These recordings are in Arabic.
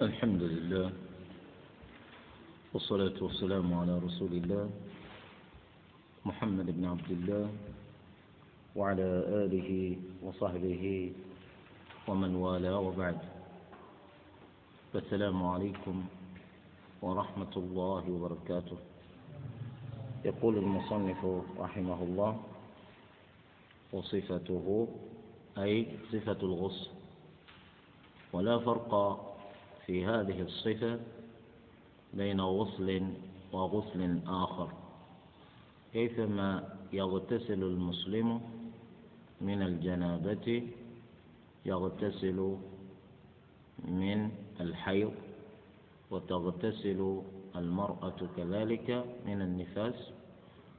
الحمد لله والصلاة والسلام على رسول الله محمد بن عبد الله وعلى آله وصحبه ومن والاه وبعد. فالسلام عليكم ورحمة الله وبركاته. يقول المصنف رحمه الله وصفته أي صفة الغسل. ولا فرق في هذه الصفة بين غسل وغسل آخر. كيفما يغتسل المسلم من الجنابة يغتسل من الحيض وتغتسل المرأة كذلك من النفاس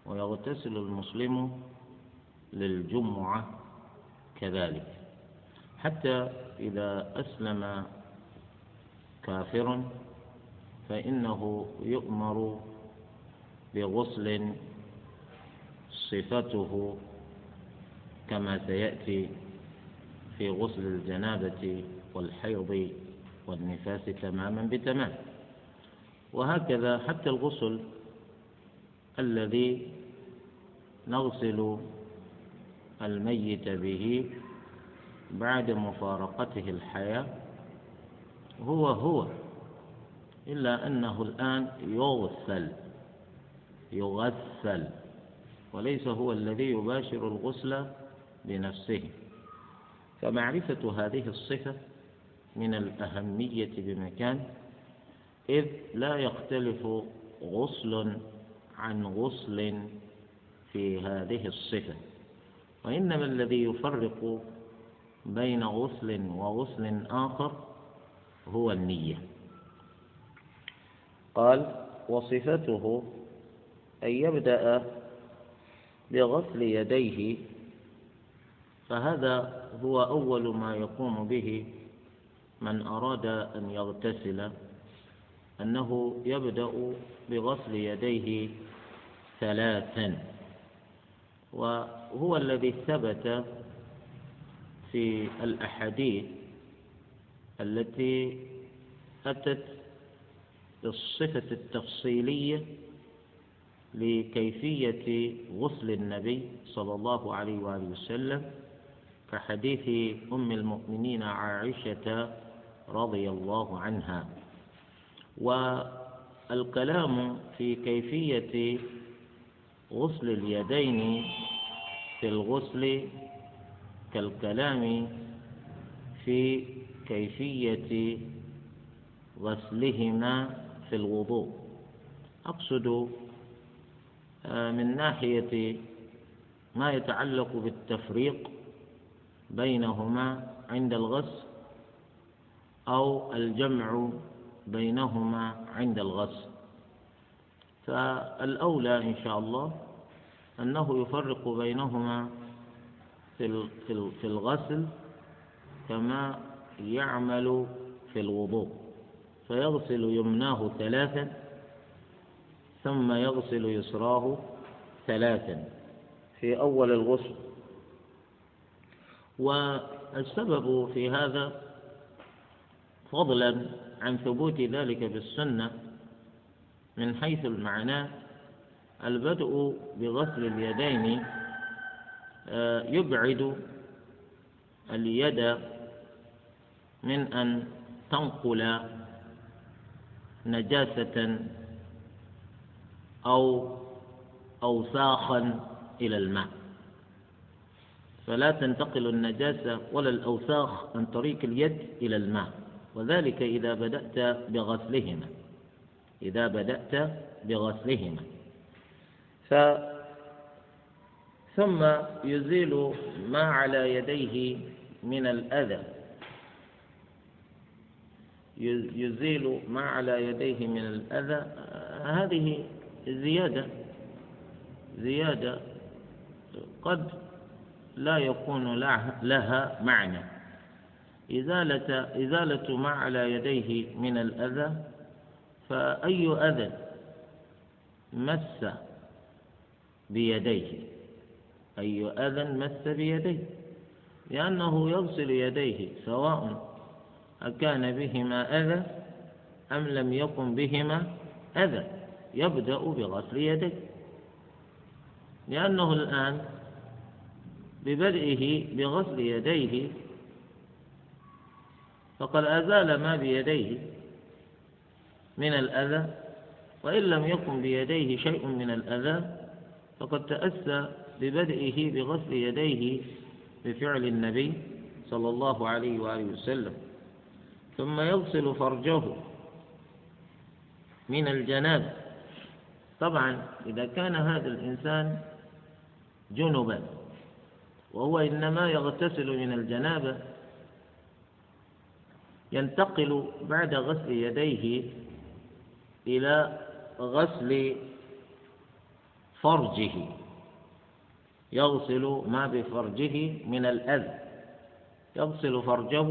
ويغتسل المسلم للجمعة كذلك. حتى إذا أسلم كافر فإنه يؤمر بغسل صفته كما سيأتي في غسل الجنابة والحيض والنفاس تماما بتمام. وهكذا حتى الغسل الذي نغسل الميت به بعد مفارقته الحياة هو هو إلا أنه الآن يغسل يغسل وليس هو الذي يباشر الغسل بنفسه فمعرفة هذه الصفة من الأهمية بمكان إذ لا يختلف غسل عن غسل في هذه الصفة. وإنما الذي يفرق بين غسل وغسل آخر هو النية. قال وصفته أن يبدأ بغسل يديه فهذا هو أول ما يقوم به من أراد أن يغتسل أنه يبدأ بغسل يديه ثلاثا. وهو الذي ثبت في الأحاديث التي أتت بالصفة التفصيلية لكيفية غسل النبي صلى الله عليه وآله وسلم كحديث أم المؤمنين عائشة رضي الله عنها. والكلام في كيفية غسل اليدين في الغسل كالكلام في كيفية غسلهما في الوضوء. أقصد آه، من ناحية ما يتعلق بالتفريق بينهما عند الغسل أو الجمع بينهما عند الغسل. فالأولى إن شاء الله أنه يفرق بينهما في في الغسل كما يعمل في الوضوء. فيغسل يمناه ثلاثا ثم يغسل يسراه ثلاثا. في أول الغسل. والسبب في هذا فضلا عن ثبوت ذلك بالسنة من حيث المعنى البدء بغسل اليدين آه، يبعد اليد من أن تنقل نجاسة أو أوساخا إلى الماء. فلا تنتقل النجاسة ولا الأوساخ عن طريق اليد إلى الماء. وذلك إذا بدأت بغسلهما. إذا بدأت بغسلهما. ف ثم يزيل ما على يديه من الأذى. يزيل ما على يديه من الأذى. هذه زيادة زيادة قد لا يكون لها معنى. إزالة إزالة ما على يديه من الأذى فأي أذى مس بيديه؟ أي أذى مس بيديه؟ لأنه يغسل يديه سواء أكان بهما أذى أم لم يكن بهما أذى؟ يبدأ بغسل يديه. لأنه الآن ببدئه بغسل يديه فقد أزال ما بيديه من الأذى وإن لم يكن بيديه شيء من الأذى فقد تأسى ببدئه بغسل يديه بفعل النبي صلى الله عليه وآله وسلم. ثم يغسل فرجه من الجنابة طبعا إذا كان هذا الإنسان جنبا وهو إنما يغتسل من الجنابة ينتقل بعد غسل يديه إلى غسل فرجه. يغسل ما بفرجه من الأذى. يغسل فرجه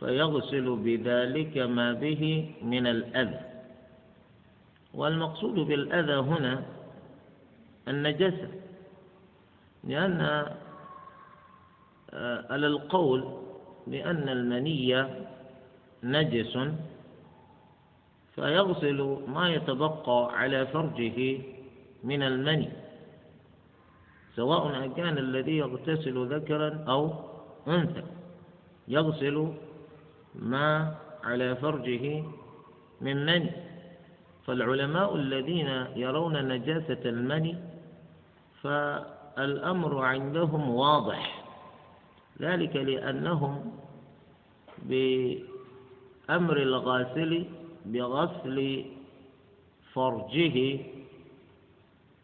فيغسل بذلك ما به من الأذى. والمقصود بالأذى هنا النجسة لأن آه، على القول بأن المني نجس فيغسل ما يتبقى على فرجه من المني سواء كان الذي يغتسل ذكرا أو أنثى. يغسل ما على فرجه من مني فالعلماء الذين يرون نجاسة المني فالأمر عندهم واضح. ذلك لأنهم بأمر الغاسل بغسل فرجه.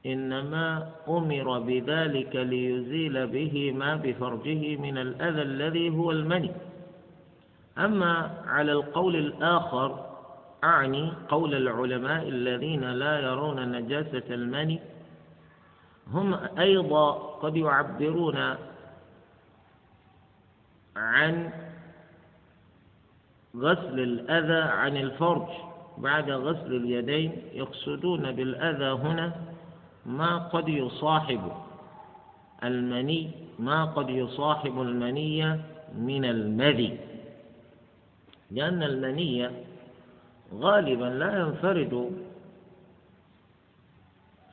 إنما أمر بذلك ليزيل به ما بفرجه من الأذى الذي هو المني. أما على القول الآخر أعني قول العلماء الذين لا يرون نجاسة المني هم أيضا قد يعبرون عن غسل الأذى عن الفرج. بعد غسل اليدين يقصدون بالأذى هنا ما قد يصاحب المني ما قد يصاحب المني من المذي. لأن المني غالبا لا ينفرد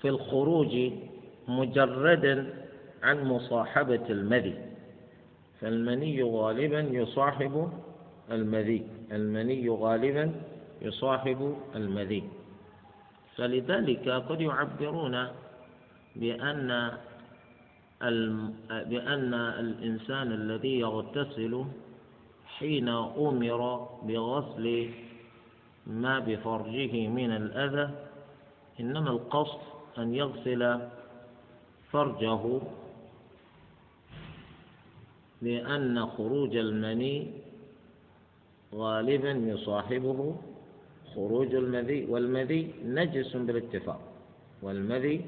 في الخروج مجردا عن مصاحبة المذي فالمني غالبا يصاحب المذي المني غالبا يصاحب المذي. فلذلك قد يعبرون بأن بأن الإنسان الذي يغتسل حين أمر بغسل ما بفرجه من الأذى إنما القصد أن يغسل فرجه لأن خروج المني غالبا يصاحبه خروج المذي والمذي نجس بالاتفاق والمذي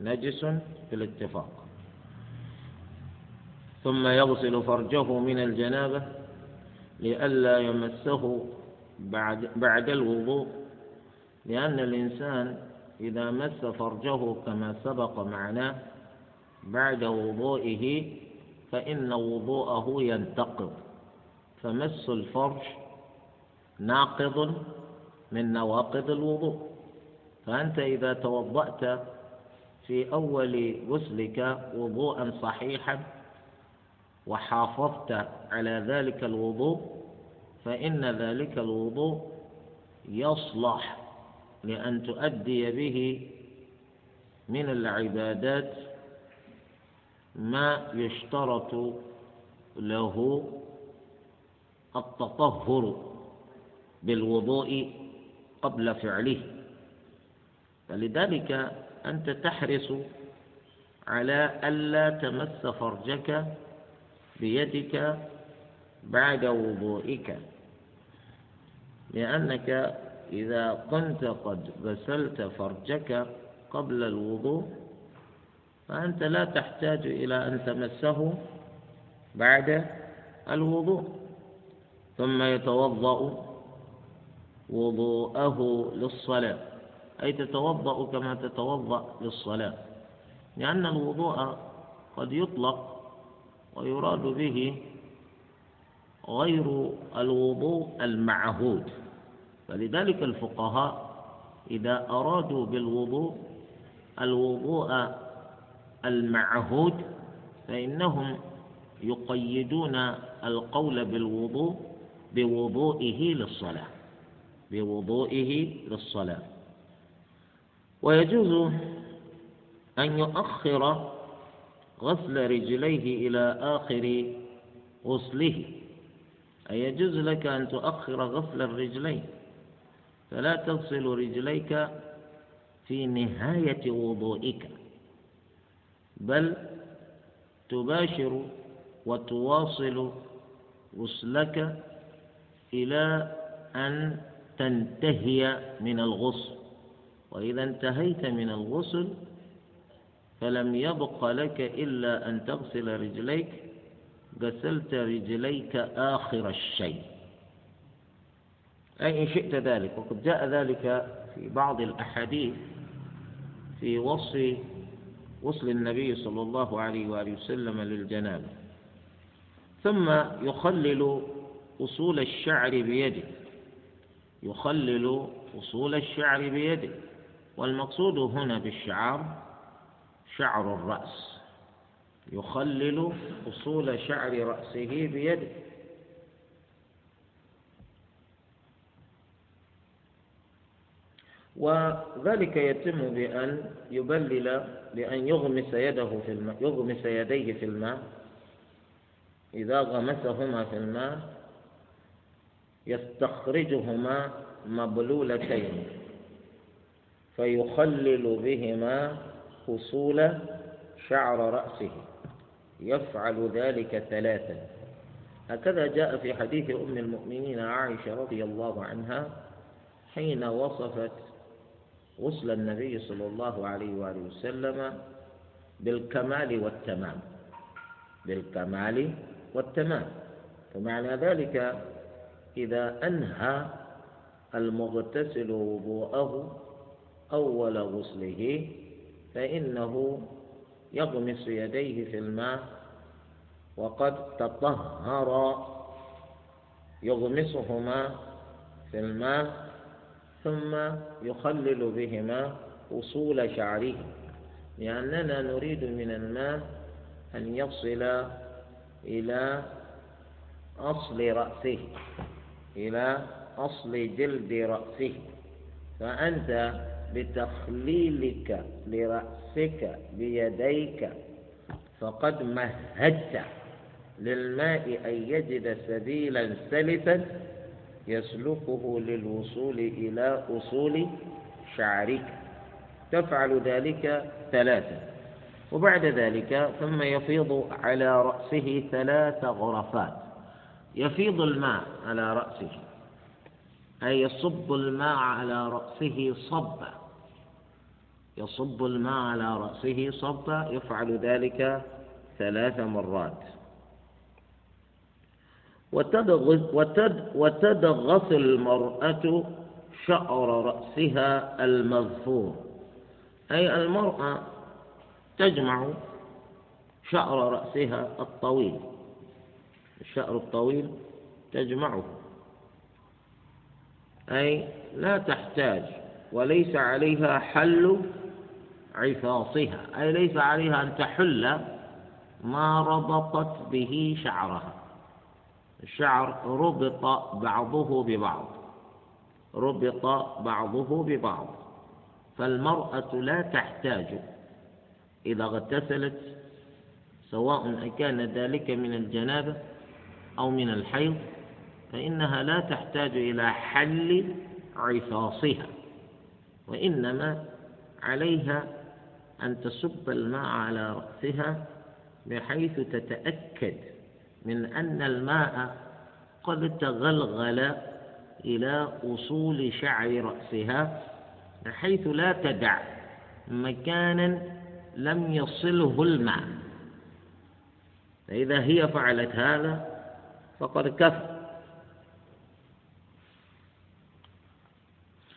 نجس بالاتفاق. ثم يغسل فرجه من الجنابة لئلا يمسه بعد, بعد الوضوء لأن الإنسان إذا مس فرجه كما سبق معناه بعد وضوئه فإن وضوءه ينتقض. فمس الفرج ناقض من نواقض الوضوء. فأنت إذا توضأت في أول غسلك وضوءا صحيحا وحافظت على ذلك الوضوء فإن ذلك الوضوء يصلح لأن تؤدي به من العبادات ما يشترط له التطهر بالوضوء قبل فعله. فلذلك أنت تحرص على ألا تمس فرجك بيدك بعد وضوئك. لأنك إذا كنت قد غسلت فرجك قبل الوضوء فأنت لا تحتاج إلى أن تمسه بعد الوضوء. ثم يتوضأ وضوءه للصلاة. أي تتوضأ كما تتوضأ للصلاة. لأن الوضوء قد يطلق ويراد به غير الوضوء المعهود. فلذلك الفقهاء إذا أرادوا بالوضوء الوضوء المعهود فإنهم يقيدون القول بالوضوء بوضوئه للصلاة بوضوئه للصلاة. ويجوز أن يؤخر غسل رجليه إلى آخر غسله. أي يجوز لك أن تؤخر غسل الرجلين؟ فلا تغسل رجليك في نهاية وضوئك بل تباشر وتواصل غسلك إلى أن تنتهي من الغسل. وإذا انتهيت من الغسل فلم يبق لك إلا أن تغسل رجليك غسلت رجليك آخر الشيء. أي إن شئت ذلك. وقد جاء ذلك في بعض الأحاديث في وصف وصل النبي صلى الله عليه وآله وسلم للجنابة. ثم يخلل أصول الشعر بيده. يخلل أصول الشعر بيده. والمقصود هنا بالشعر شعر الرأس يخلل أصول شعر رأسه بيده. وذلك يتم بأن يبلل بأن يغمس يده في الماء يغمس يديه في الماء. إذا غمسهما في الماء يستخرجهما مبلولتين فيخلل بهما فصول شعر رأسه. يفعل ذلك ثلاثا. هكذا جاء في حديث أم المؤمنين عائشة رضي الله عنها حين وصفت غسل النبي صلى الله عليه وآله وسلم بالكمال والتمام. بالكمال والتمام. فمعنى ذلك إذا أنهى المغتسل وضوءه أول غسله فإنه يغمس يديه في الماء وقد تطهر. يغمسهما في الماء ثم يخلل بهما أصول شعره. لأننا نريد من الماء أن يصل إلى أصل رأسه إلى أصل جلد رأسه. فأنت بتخليلك لرأسك بيديك. فقد مهدت للماء أن يجد سبيلا سلسا يسلكه للوصول إلى أصول شعرك. تفعل ذلك ثلاثة وبعد ذلك ثم يفيض على رأسه ثلاث غرفات. يفيض الماء على رأسه أي يصب الماء على رأسه صبا. يصب الماء على رأسه صبا يفعل ذلك ثلاث مرات. وتدغس المرأة شعر رأسها المظفور. أي المرأة تجمع شعر رأسها الطويل. الشعر الطويل تجمعه. أي لا تحتاج وليس عليها حل عفاصها أي ليس عليها أن تحل ما ربطت به شعرها. الشعر ربط بعضه ببعض ربط بعضه ببعض. فالمرأة لا تحتاج إذا اغتسلت سواء كان ذلك من الجنابة أو من الحيض فإنها لا تحتاج إلى حل عفاصها وإنما عليها أن تصب الماء على رأسها بحيث تتأكد من أن الماء قد تغلغل إلى أصول شعر رأسها بحيث لا تدع مكانا لم يصله الماء. فإذا هي فعلت هذا فقد كفى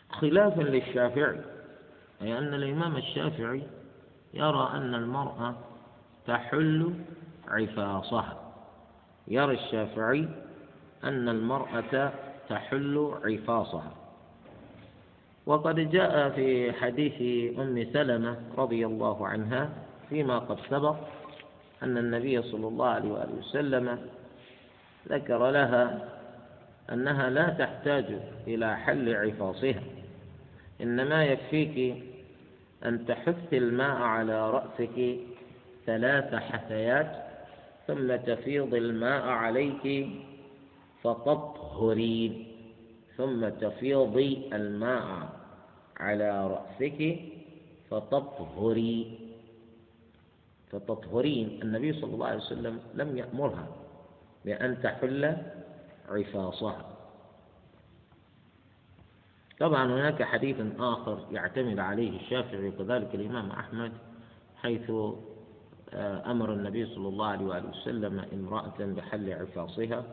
خلافا للشافعي أي أن الإمام الشافعي يرى أن المرأة تحل عفاصها. يرى الشافعي أن المرأة تحل عفاصها. وقد جاء في حديث أم سلمة رضي الله عنها فيما قد سبق أن النبي صلى الله عليه وآله وسلم ذكر لها أنها لا تحتاج إلى حل عفاصها إنما يكفيك أن تحث الماء على رأسك ثلاث حثيات ثم تفيض الماء عليك فتطهرين ثم تفيضي الماء على رأسك فتطهري فتطهرين النبي صلى الله عليه وسلم لم يأمرها بأن تحل عفاصها. طبعا هناك حديث آخر يعتمد عليه الشافعي وكذلك الإمام أحمد حيث آه، أمر النبي صلى الله عليه وآله وسلم امرأة بحل عفاصها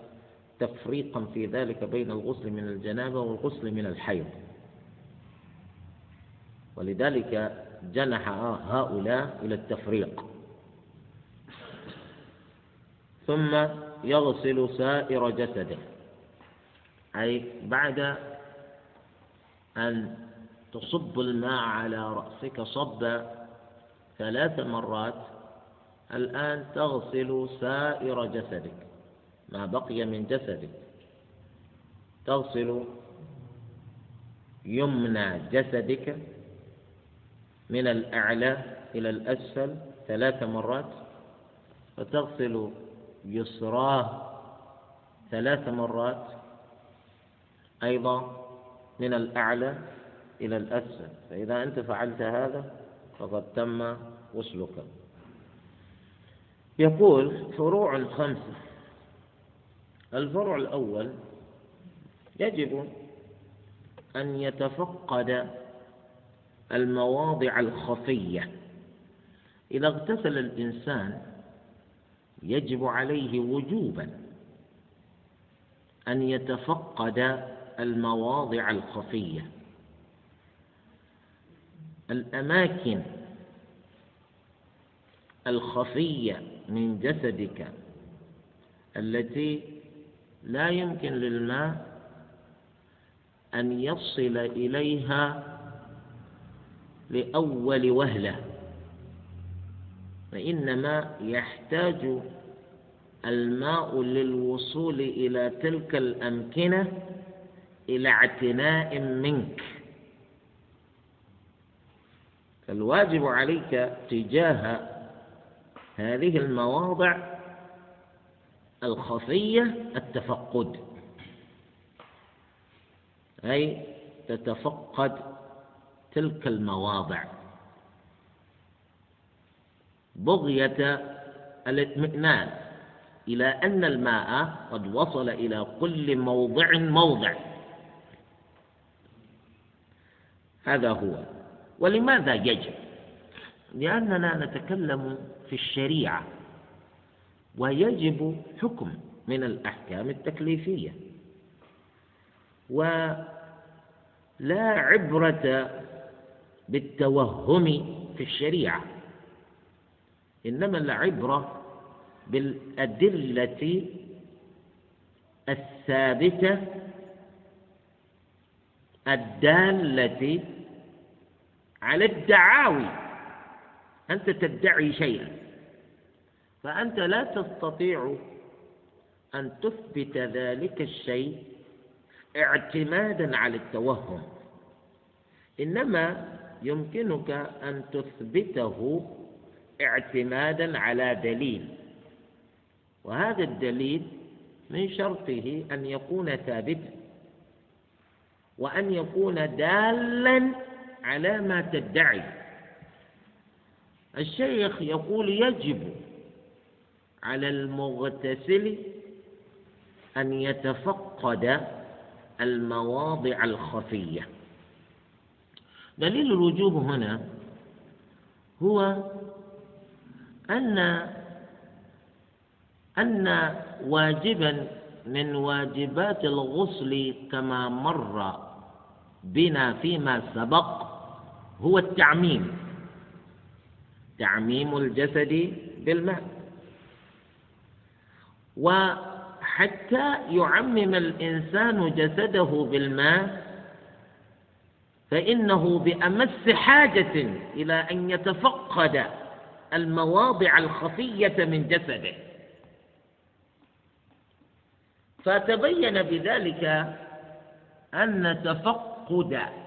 تفريقا في ذلك بين الغسل من الجنابة والغسل من الحيض. ولذلك جنح هؤلاء إلى التفريق. ثم يغسل سائر جسده. أي بعد أن تصب الماء على رأسك صبا ثلاث مرات الآن تغسل سائر جسدك ما بقي من جسدك. تغسل يمنى جسدك من الأعلى إلى الأسفل ثلاث مرات وتغسل يسراه ثلاث مرات. أيضا من الأعلى إلى الأسفل. فإذا أنت فعلت هذا فقد تم غسلك. يقول فروع خمسة الفرع الأول يجب أن يتفقد المواضع الخفية. إذا اغتسل الإنسان يجب عليه وجوبا أن يتفقد المواضع الخفية. الأماكن الخفية من جسدك التي لا يمكن للماء أن يصل إليها لأول وهلة. فإنما يحتاج الماء للوصول إلى تلك الأمكنة إلى اعتناء منك. فالواجب عليك تجاه هذه المواضع الخفية التفقد. أي تتفقد تلك المواضع. بغية الاطمئنان إلى أن الماء قد وصل إلى كل موضع موضع. هذا هو. ولماذا يجب؟ لأننا نتكلم في الشريعة ويجب حكم من الأحكام التكليفية. ولا عبرة بالتوهم في الشريعة إنما العبرة بالأدلة الثابتة الدالة على الدعاوي. أنت تدعي شيئا. فأنت لا تستطيع أن تثبت ذلك الشيء اعتمادا على التوهم. إنما يمكنك أن تثبته اعتمادا على دليل. وهذا الدليل من شرطه أن يكون ثابتا. وأن يكون دالا على ما تدعي. الشيخ يقول يجب على المغتسل أن يتفقد المواضع الخفية. دليل الوجوب هنا هو أن أن واجبا من واجبات الغسل كما مر بنا فيما سبق هو التعميم. تعميم الجسد بالماء. وحتى يعمم الإنسان جسده بالماء فإنه بأمس حاجة إلى أن يتفقد المواضع الخفية من جسده. فتبين بذلك أن تفقد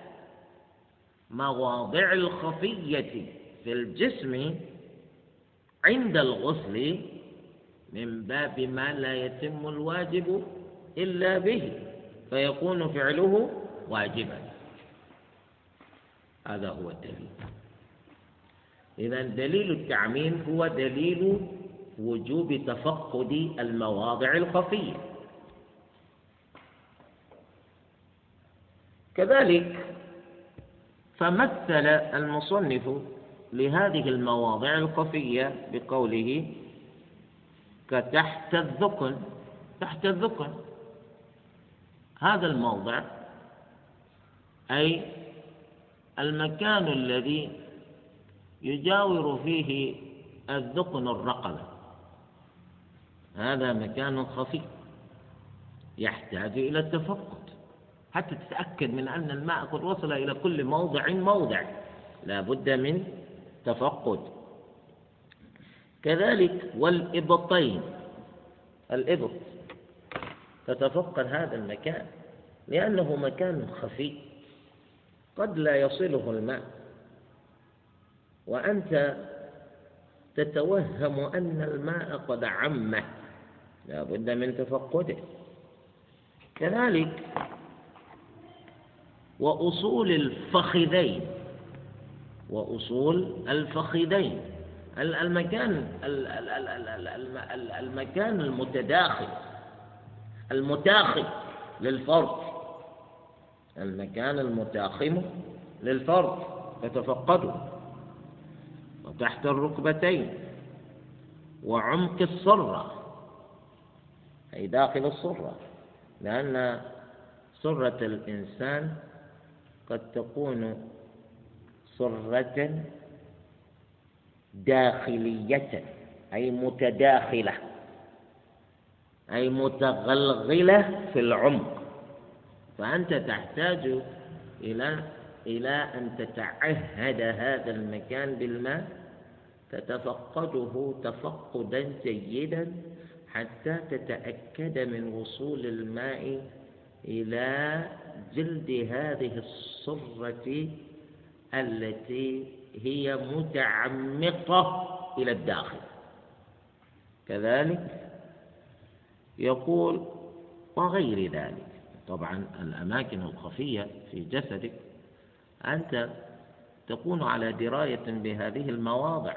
مواضع الخفية في الجسم عند الغسل من باب ما لا يتم الواجب إلا به فيكون فعله واجبا. هذا هو الدليل. إذا دليل التعميم هو دليل وجوب تفقد المواضع الخفية. كذلك فمثل المصنف لهذه المواضع الخفية بقوله كتحت الذقن تحت الذقن هذا الموضع أي المكان الذي يجاور فيه الذقن الرقبة. هذا مكان خفي يحتاج إلى التفقد حتى تتأكد من أن الماء قد وصل إلى كل موضع موضع. لا بد من تفقد. كذلك والإبطين. الإبط. تتفقد هذا المكان لأنه مكان خفي. قد لا يصله الماء. وأنت تتوهم أن الماء قد عمه. لا بد من تفقده. كذلك وأصول الفخذين. وأصول الفخذين. المكان المكان المتداخل. المتاخم للفرد. المكان المتاخم للفرد. تتفقده. وتحت الركبتين. وعمق الصرة أي داخل الصرة لأن صرة الإنسان قد تكون صرة داخلية أي متداخلة أي متغلغلة في العمق. فأنت تحتاج إلى إلى أن تتعهد هذا المكان بالماء تتفقده تفقدا جيدا حتى تتأكد من وصول الماء إلى جلد هذه الصرة التي هي متعمقة إلى الداخل. كذلك يقول وغير ذلك. طبعا الأماكن الخفية في جسدك أنت تكون على دراية بهذه المواضع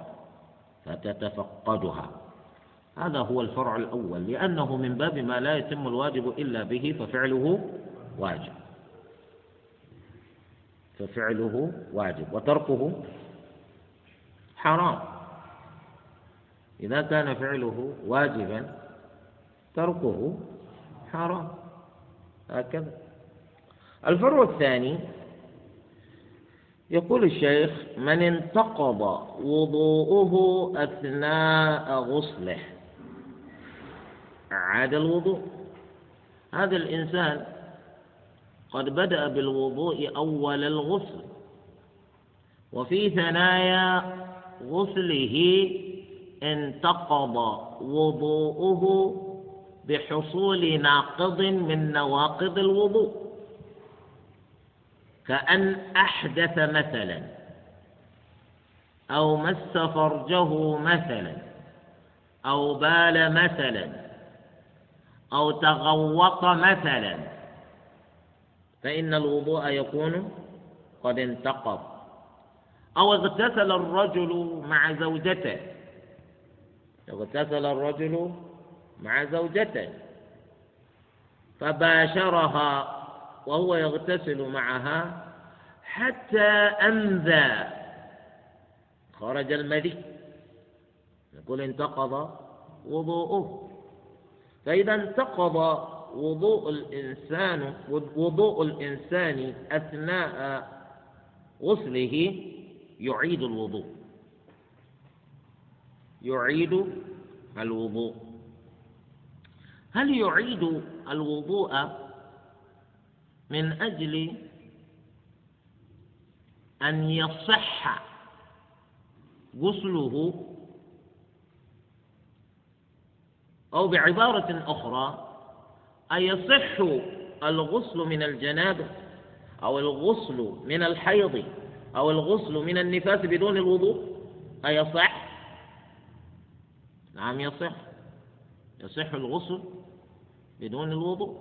فتتفقدها. هذا هو الفرع الأول لأنه من باب ما لا يتم الواجب إلا به ففعله واجب. ففعله واجب وتركه حرام. إذا كان فعله واجبا تركه حرام. هكذا. الفرع الثاني يقول الشيخ من انتقض وضوءه أثناء غسله عاد الوضوء. هذا الإنسان قد بدأ بالوضوء أول الغسل وفي ثنايا غسله انتقض وضوءه بحصول ناقض من نواقض الوضوء. كأن أحدث مثلا أو مس فرجه مثلا أو بال مثلا أو تغوط مثلا. فإن الوضوء يكون قد انتقض. أو اغتسل الرجل مع زوجته. اغتسل الرجل مع زوجته. فباشرها وهو يغتسل معها حتى أنذى. خرج المذي. نقول انتقض وضوءه. فإذا انتقض وضوء الإنسان وضوء الإنسان أثناء غسله يعيد الوضوء. يعيد الوضوء. هل يعيد الوضوء من أجل أن يصح غسله أو بعبارة أخرى أن يصح الغسل من الجنابة أو الغسل من الحيض أو الغسل من النفاس بدون الوضوء؟ أيصح؟ نعم يصح. يصح الغسل بدون الوضوء.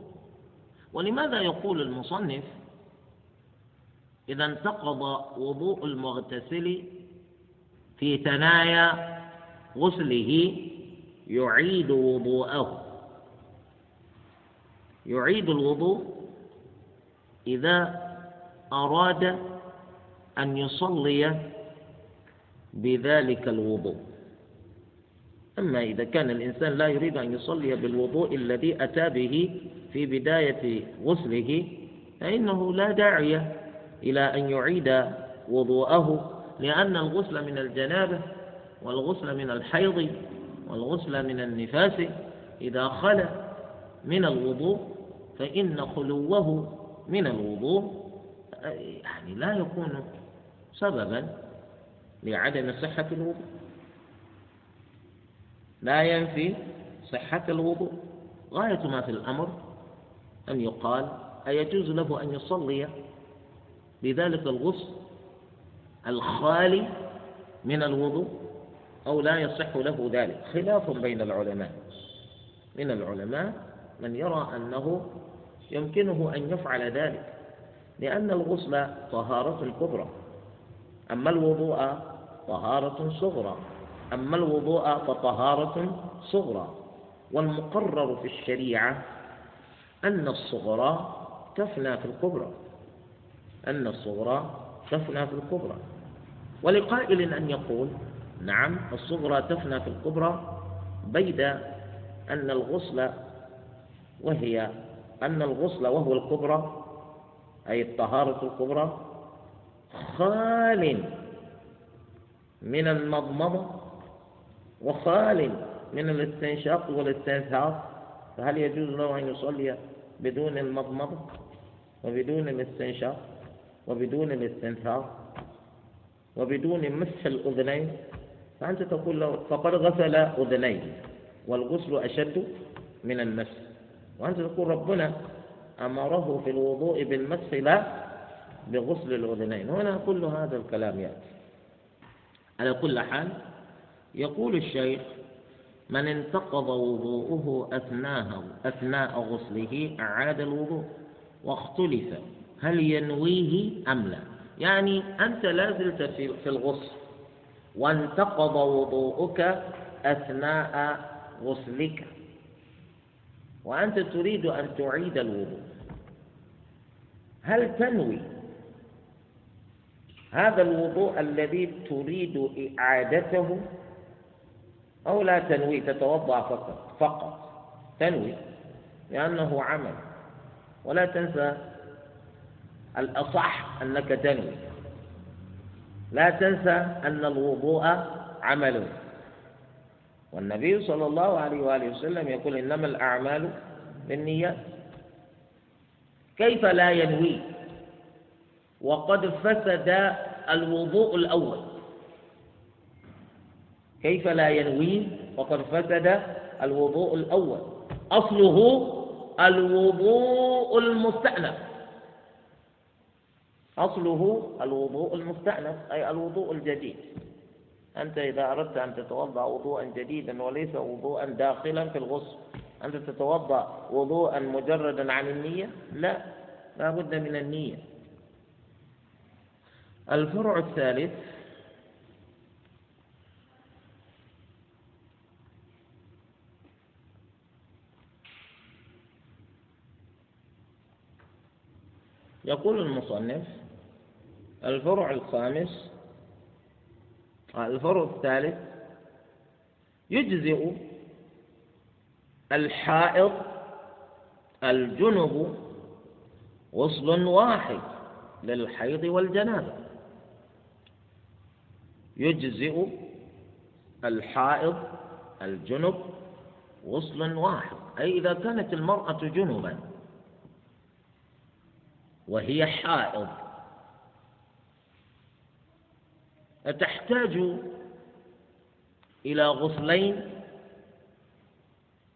ولماذا يقول المصنف إذا انتقض وضوء المغتسل في ثنايا غسله يعيد وضوءه؟ يعيد الوضوء إذا أراد أن يصلي بذلك الوضوء. أما إذا كان الإنسان لا يريد أن يصلي بالوضوء الذي أتى به في بداية غسله فإنه لا داعي إلى أن يعيد وضوءه لأن الغسل من الجنابة والغسل من الحيض والغسل من النفاس إذا خلا من الوضوء فإن خلوه من الوضوء يعني لا يكون سببا لعدم صحة الوضوء. لا ينفي صحة الوضوء. غاية ما في الأمر أن يقال أيجوز له أن يصلي بذلك الغسل الخالي من الوضوء أو لا يصح له ذلك. خلاف بين العلماء. من العلماء من يرى أنه يمكنه أن يفعل ذلك لأن الغسل طهارة كبرى. أما الوضوء طهارة صغرى. أما الوضوء فطهارة صغرى. والمقرر في الشريعة أن الصغرى تفنى في الكبرى. أن الصغرى تفنى في الكبرى. ولقائل أن يقول نعم الصغرى تفنى في الكبرى بيد أن الغسل وهي أن الغسل وهو الكبرى أي الطهارة الكبرى خال من المضمضة وخال من الاستنشاق والاستنثار. فهل يجوز له أن يصلي بدون المضمضة وبدون الاستنشاق وبدون الاستنثار وبدون مسح الأذنين؟ فأنت تقول له فقد غسل أذنيه والغسل أشد من المسح وأنت تقول ربنا أمره في الوضوء بالمسح لا بغسل الأذنين. هنا كل هذا الكلام يأتي. على كل حال يقول الشيخ من انتقض وضوءه أثناء أثناء غسله أعاد الوضوء واختلف هل ينويه أم لا؟ يعني أنت لا زلت في الغسل وانتقض وضوءك أثناء غسلك. وأنت تريد أن تعيد الوضوء. هل تنوي هذا الوضوء الذي تريد إعادته؟ أو لا تنوي تتوضأ فقط فقط. تنوي لأنه عمل. ولا تنسى الأصح أنك تنوي. لا تنسى أن الوضوء عمل. والنبي صلى الله عليه وآله وسلم يقول إنما الأعمال بالنيات. كيف لا ينوي؟ وقد فسد الوضوء الأول. كيف لا ينوي؟ وقد فسد الوضوء الأول. أصله الوضوء المستأنف. أصله الوضوء المستأنف أي الوضوء الجديد. أنت إذا أردت أن تتوضأ وضوءا جديدا وليس وضوءا داخلا في الغسل أنت تتوضأ وضوءا مجردا عن النية؟ لا لا بد من النية. الفرع الثالث يقول المصنف الفرع الخامس الفرع الثالث يجزئ الحائض الجنب غسل واحد للحيض والجنابة. يجزئ الحائض الجنب غسل واحد. أي إذا كانت المرأة جنبا وهي حائض أتحتاج إلى غسلين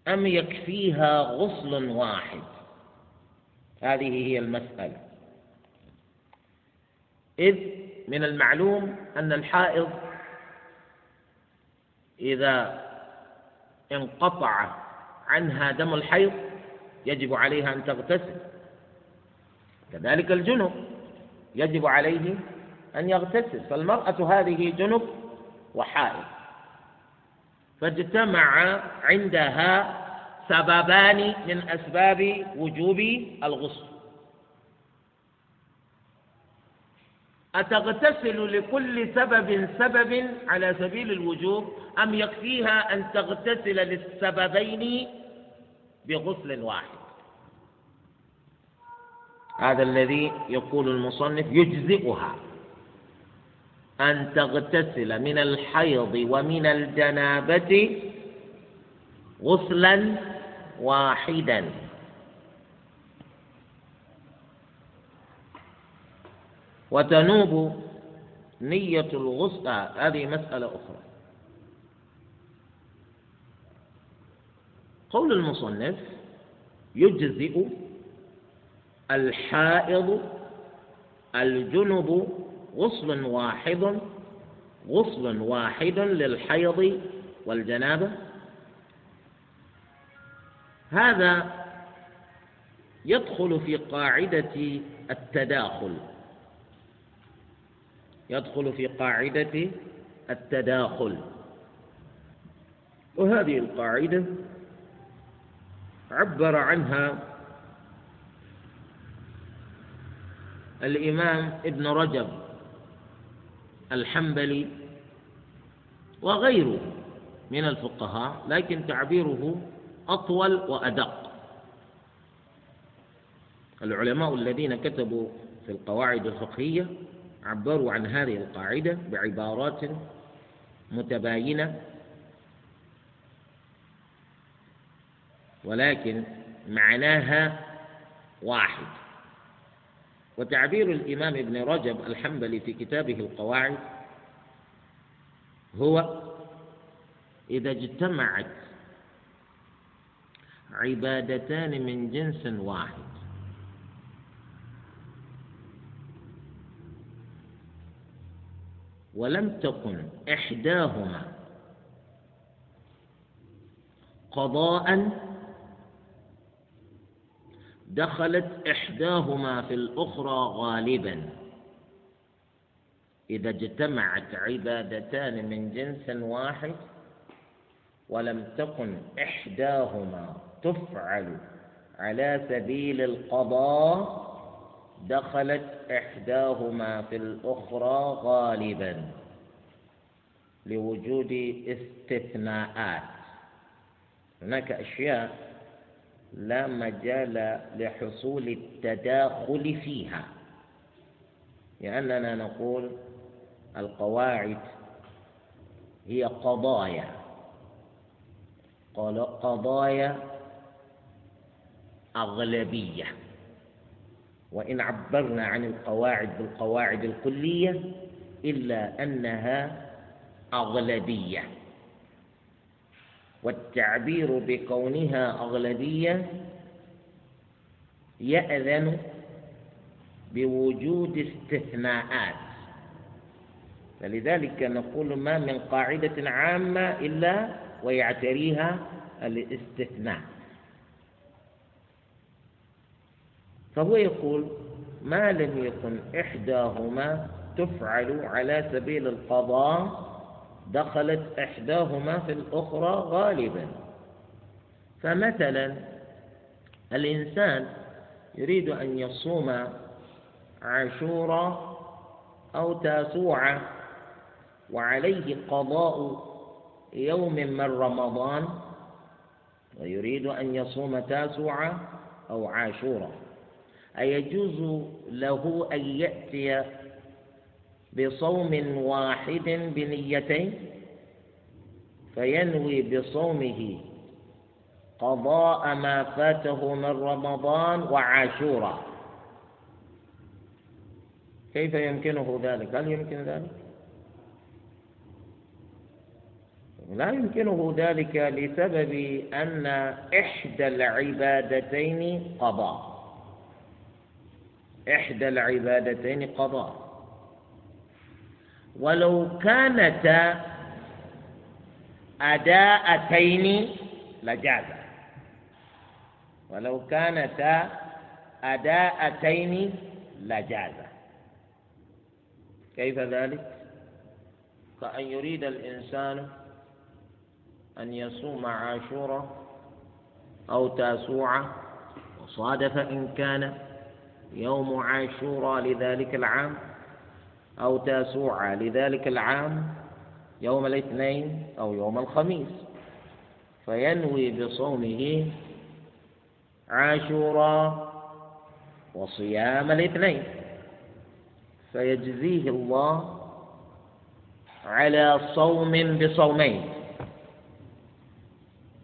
أم يكفيها غسل واحد؟ هذه هي المسألة. إذ من المعلوم أن الحائض إذا انقطع عنها دم الحيض يجب عليها أن تغتسل. كذلك الجنب يجب عليه أن يغتسل فالمرأة هذه جنب وحائض. فاجتمع عندها سببان من أسباب وجوب الغسل. أتغتسل لكل سبب سبب على سبيل الوجوب أم يكفيها أن تغتسل للسببين بغسل واحد؟ هذا الذي يقول المصنف يجزئها. أن تغتسل من الحيض ومن الجنابة غسلا واحدا. وتنوب نية الغسل هذه مسألة أخرى. قول المصنف يجزئ الحائض الجنب غسل واحد غسل واحد للحيض والجنابة. هذا يدخل في قاعدة التداخل. يدخل في قاعدة التداخل. وهذه القاعدة عبر عنها الإمام ابن رجب. الحنبلي وغيره من الفقهاء لكن تعبيره أطول وأدق. العلماء الذين كتبوا في القواعد الفقهية عبروا عن هذه القاعدة بعبارات متباينة ولكن معناها واحد. وتعبير الإمام ابن رجب الحنبلي في كتابه القواعد هو إذا اجتمعت عبادتان من جنس واحد. ولم تكن إحداهما قضاء دخلت إحداهما في الأخرى غالبا. إذا اجتمعت عبادتان من جنس واحد ولم تكن إحداهما تفعل على سبيل القضاء دخلت إحداهما في الأخرى غالبا لوجود استثناءات. هناك أشياء لا مجال لحصول التداخل فيها. لأننا نقول القواعد هي قضايا. قضايا أغلبية. وإن عبرنا عن القواعد بالقواعد الكلية إلا أنها أغلبية. والتعبير بكونها أغلبية يأذن بوجود استثناءات. فلذلك نقول ما من قاعدة عامة إلا ويعتريها الاستثناء. فهو يقول ما لم يكن إحداهما تفعل على سبيل القضاء دخلت إحداهما في الأخرى غالبا. فمثلا الإنسان يريد أن يصوم عاشورا أو تاسوعا وعليه قضاء يوم من رمضان ويريد أن يصوم تاسوعا أو عاشورا. أيجوز له أن يأتي بصوم واحد بنيتين فينوي بصومه قضاء ما فاته من رمضان وعاشورا كيف يمكنه ذلك؟ هل يمكن ذلك؟ لا يمكنه ذلك لسبب أن إحدى العبادتين قضاء. إحدى العبادتين قضاء. ولو كانتا أداءتين لجاز ولو كانتا أداءتين لجاز كيف ذلك؟ كأن يريد الإنسان أن يصوم عاشورا أو تاسوعا وصادف إن كان يوم عاشورا لذلك العام. أو تاسوعا لذلك العام يوم الاثنين أو يوم الخميس فينوي بصومه عاشورا وصيام الاثنين. فيجزيه الله على صوم بصومين.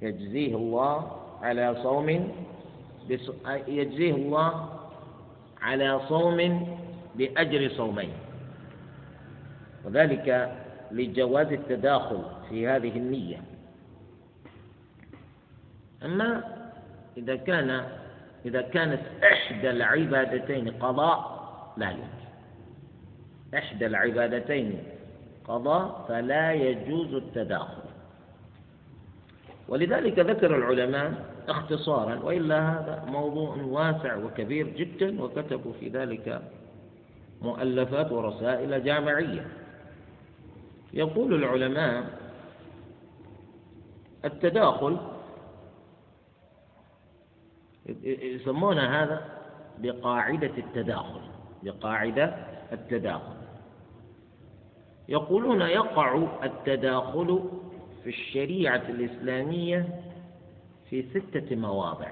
يجزيه الله على صوم بص... يجزيه الله على صوم بأجر صومين. وذلك لجواز التداخل في هذه النية. أما إذا كان إذا كانت إحدى العبادتين قضاء لا يجوز إحدى العبادتين قضاء فلا يجوز التداخل. ولذلك ذكر العلماء اختصارا وإلا هذا موضوع واسع وكبير جدا وكتبوا في ذلك مؤلفات ورسائل جامعية. يقول العلماء التداخل يسمون هذا بقاعدة التداخل بقاعدة التداخل. يقولون يقع التداخل في الشريعة الإسلامية في ستة مواضع.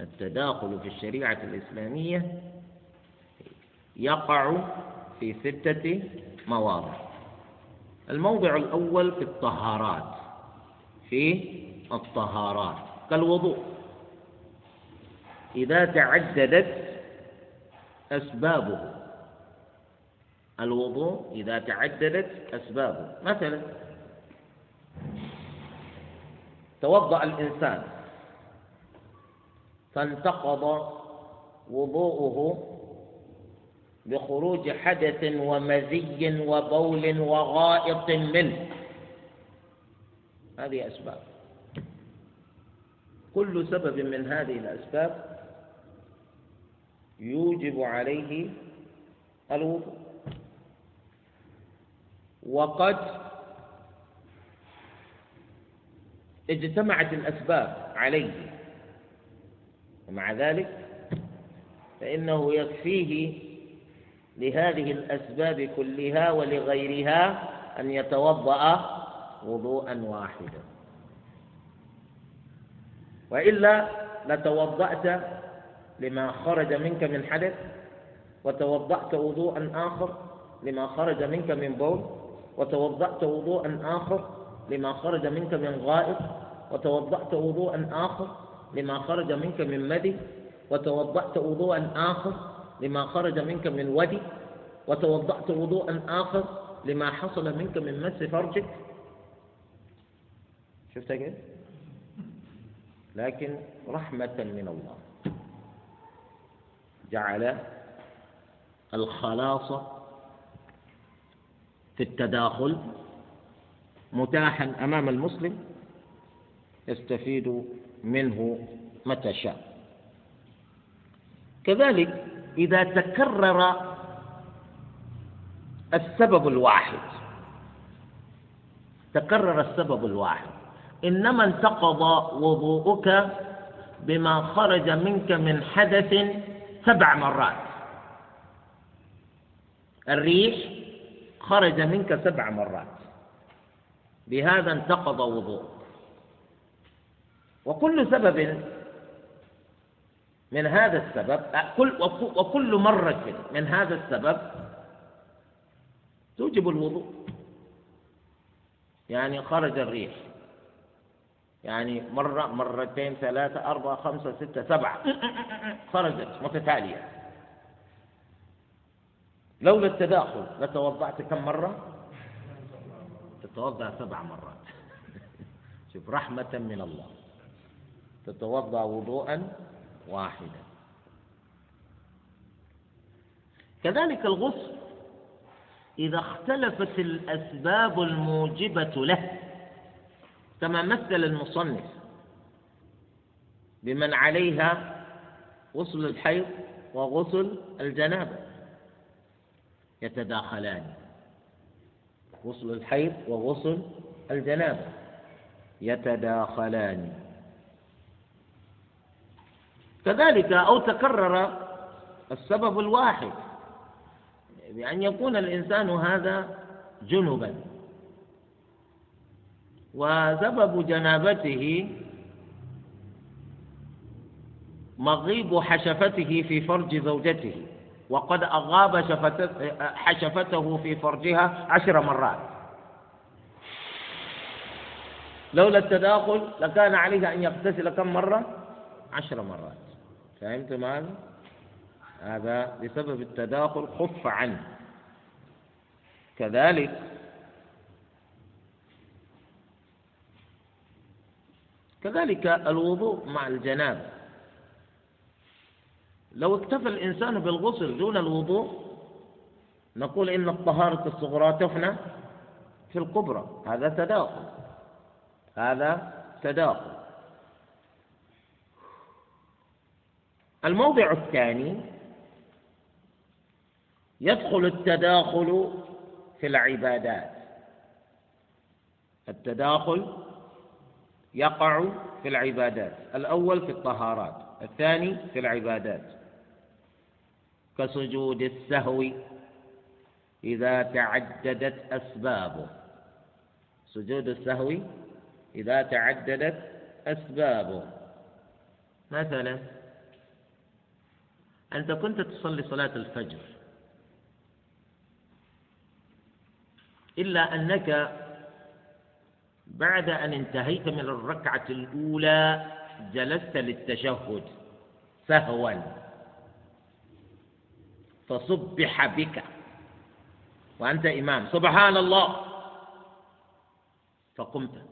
التداخل في الشريعة الإسلامية يقع في ستة مواضع. الموضع الأول في الطهارات. في الطهارات. كالوضوء. إذا تعددت أسبابه. الوضوء إذا تعددت أسبابه. مثلا توضأ الإنسان. فانتقض وضوءه بخروج حدث ومزي وبول وغائط منه. هذه أسباب. كل سبب من هذه الأسباب يوجب عليه الوضوء. وقد اجتمعت الأسباب عليه. ومع ذلك فإنه يكفيه لهذه الأسباب كلها ولغيرها أن يتوضأ وضوءا واحدا. وإلا لتوضأت لما خرج منك من حدث وتوضأت وضوءا آخر لما خرج منك من بول وتوضأت وضوءا آخر لما خرج منك من غائط وتوضأت وضوءا آخر لما خرج منك من مدي وتوضأت وضوءا آخر لما خرج منك من ودي وتوضأت وضوءا آخر لما حصل منك من مس فرجك. شفت كيف؟ لكن رحمة من الله. جعل الخلاص في التداخل متاحا أمام المسلم يستفيد منه متى شاء. كذلك إذا تكرر السبب الواحد تكرر السبب الواحد. إنما انتقض وضوءك بما خرج منك من حدث سبع مرات. الريح خرج منك سبع مرات. بهذا انتقض وضوء وكل سبب من هذا السبب كل وكل مرة من هذا السبب توجب الوضوء. يعني خرج الريح. يعني مرة مرتين ثلاثة أربعة خمسة ستة سبعة. خرجت متتالية. لولا التداخل لتوضأت كم مرة؟ تتوضأ سبع مرات. شوف رحمة من الله. تتوضأ وضوءا واحدا كذلك الغسل إذا اختلفت الأسباب الموجبة له كما مثل المصنف بمن عليها غسل الحيض وغسل الجنابة. يتداخلان غسل الحيض وغسل الجنابة. يتداخلان. كذلك أو تكرر السبب الواحد بأن يكون الإنسان هذا جنبا. وسبب جنابته مغيب حشفته في فرج زوجته وقد أغاب حشفته في فرجها عشر مرات. لولا التداخل لكان عليه أن يغتسل كم مرة؟ عشر مرات. فهمتم هذا هذا بسبب التداخل خف عنه كذلك كذلك الوضوء مع الجنابة لو اكتفى الإنسان بالغسل دون الوضوء نقول إن الطهارة الصغرى تفنى في الكبرى هذا تداخل. هذا تداخل. الموضع الثاني يدخل التداخل في العبادات. التداخل يقع في العبادات. الأول في الطهارات الثاني في العبادات. كسجود السهو إذا تعددت أسبابه. سجود السهو إذا تعددت أسبابه. مثلا أنت كنت تصلي صلاة الفجر إلا أنك بعد أن انتهيت من الركعة الأولى جلست للتشهد سهوا فصبح بك وأنت إمام. سبحان الله. فقمت.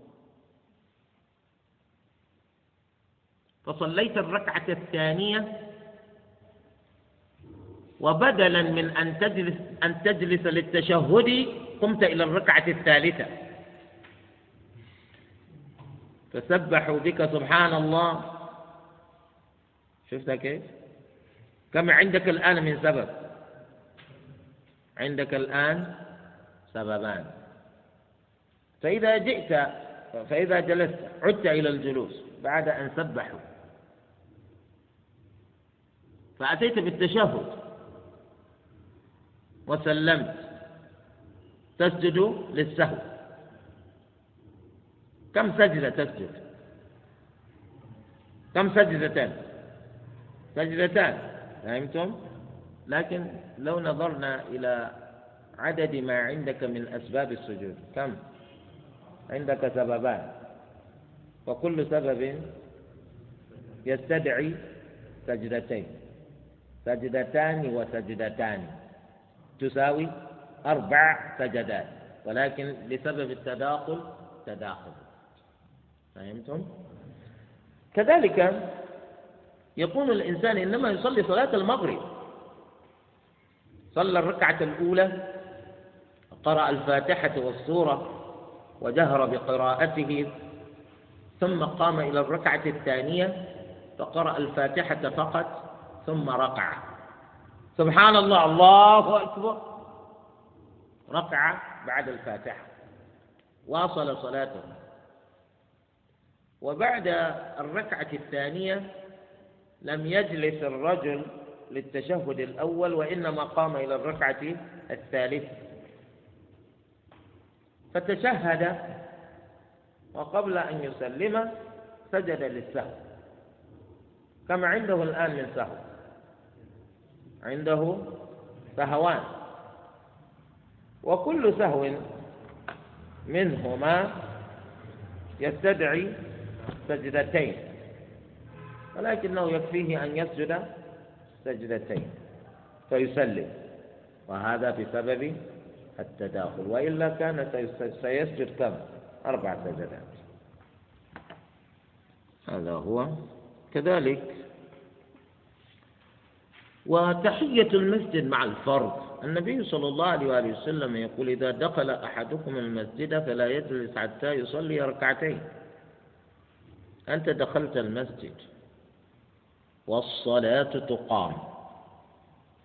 فصليت الركعة الثانية وبدلا من أن تجلس أن تجلس للتشهد قمت إلى الركعة الثالثة. فسبحوا بك سبحان الله. شفت كيف؟ كم عندك الآن من سبب؟ عندك الآن سببان. فإذا جئت فإذا جلست عدت إلى الجلوس بعد أن سبحوا. فأتيت بالتشهد. وسلمت. تسجد للسهو. كم سجدة تسجد؟ كم سجدتان؟ سجدتان فهمتم؟ لكن لو نظرنا إلى عدد ما عندك من أسباب السجود كم؟ عندك سببان. وكل سبب يستدعي سجدتين. سجدتان وسجدتان. تساوي أربع سجدات ولكن بسبب التداخل تداخل. فهمتم؟ كذلك يكون الإنسان إنما يصلي صلاة المغرب. صلى الركعة الأولى قرأ الفاتحة والسورة وجهر بقراءته ثم قام إلى الركعة الثانية فقرأ الفاتحة فقط ثم ركع. سبحان الله الله أكبر. ركع بعد الفاتحة. واصل صلاته. وبعد الركعة الثانية لم يجلس الرجل للتشهد الأول وإنما قام إلى الركعة الثالثة. فتشهد وقبل أن يسلم سجد للسهو. كما عنده الآن من سهو. عنده سهوان. وكل سهو منهما يستدعي سجدتين. ولكنه يكفيه أن يسجد سجدتين فيسلم وهذا بسبب التداخل. وإلا كان سيسجد كم؟ أربع سجدات. هذا هو. كذلك وتحية المسجد مع الفرض. النبي صلى الله عليه وآله وسلم يقول إذا دخل أحدكم المسجد فلا يجلس حتى يصلي ركعتين. أنت دخلت المسجد والصلاة تقام.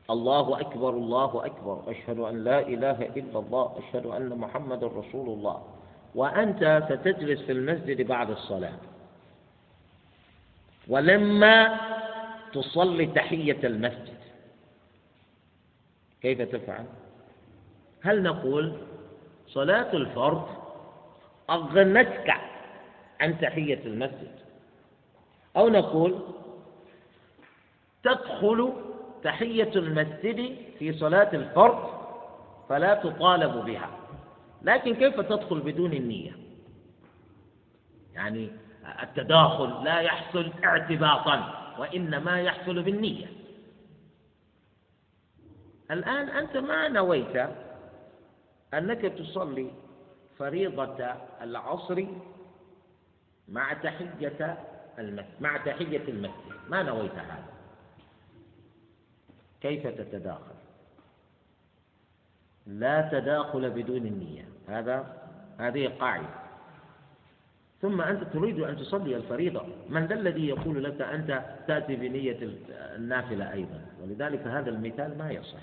الله أكبر الله أكبر. أشهد أن لا إله إلا الله أشهد أن محمد رسول الله. وأنت ستجلس في المسجد بعد الصلاة. ولما تصلي تحية المسجد. كيف تفعل؟ هل نقول صلاة الفرض أغنتك عن تحية المسجد؟ أو نقول تدخل تحية المسجد في صلاة الفرض فلا تطالب بها. لكن كيف تدخل بدون النية؟ يعني التداخل لا يحصل اعتباطا. وإنما يحصل بالنية. الآن أنت ما نويت أنك تصلي فريضة العصر مع تحية المسجد مع تحية المسجد. ما نويت هذا؟ كيف تتداخل؟ لا تداخل بدون النية. هذا هذه قاعدة. ثم أنت تريد أن تصلي الفريضة. من ذا الذي يقول لك أنت تأتي بنية النافلة أيضا؟ ولذلك هذا المثال ما يصح.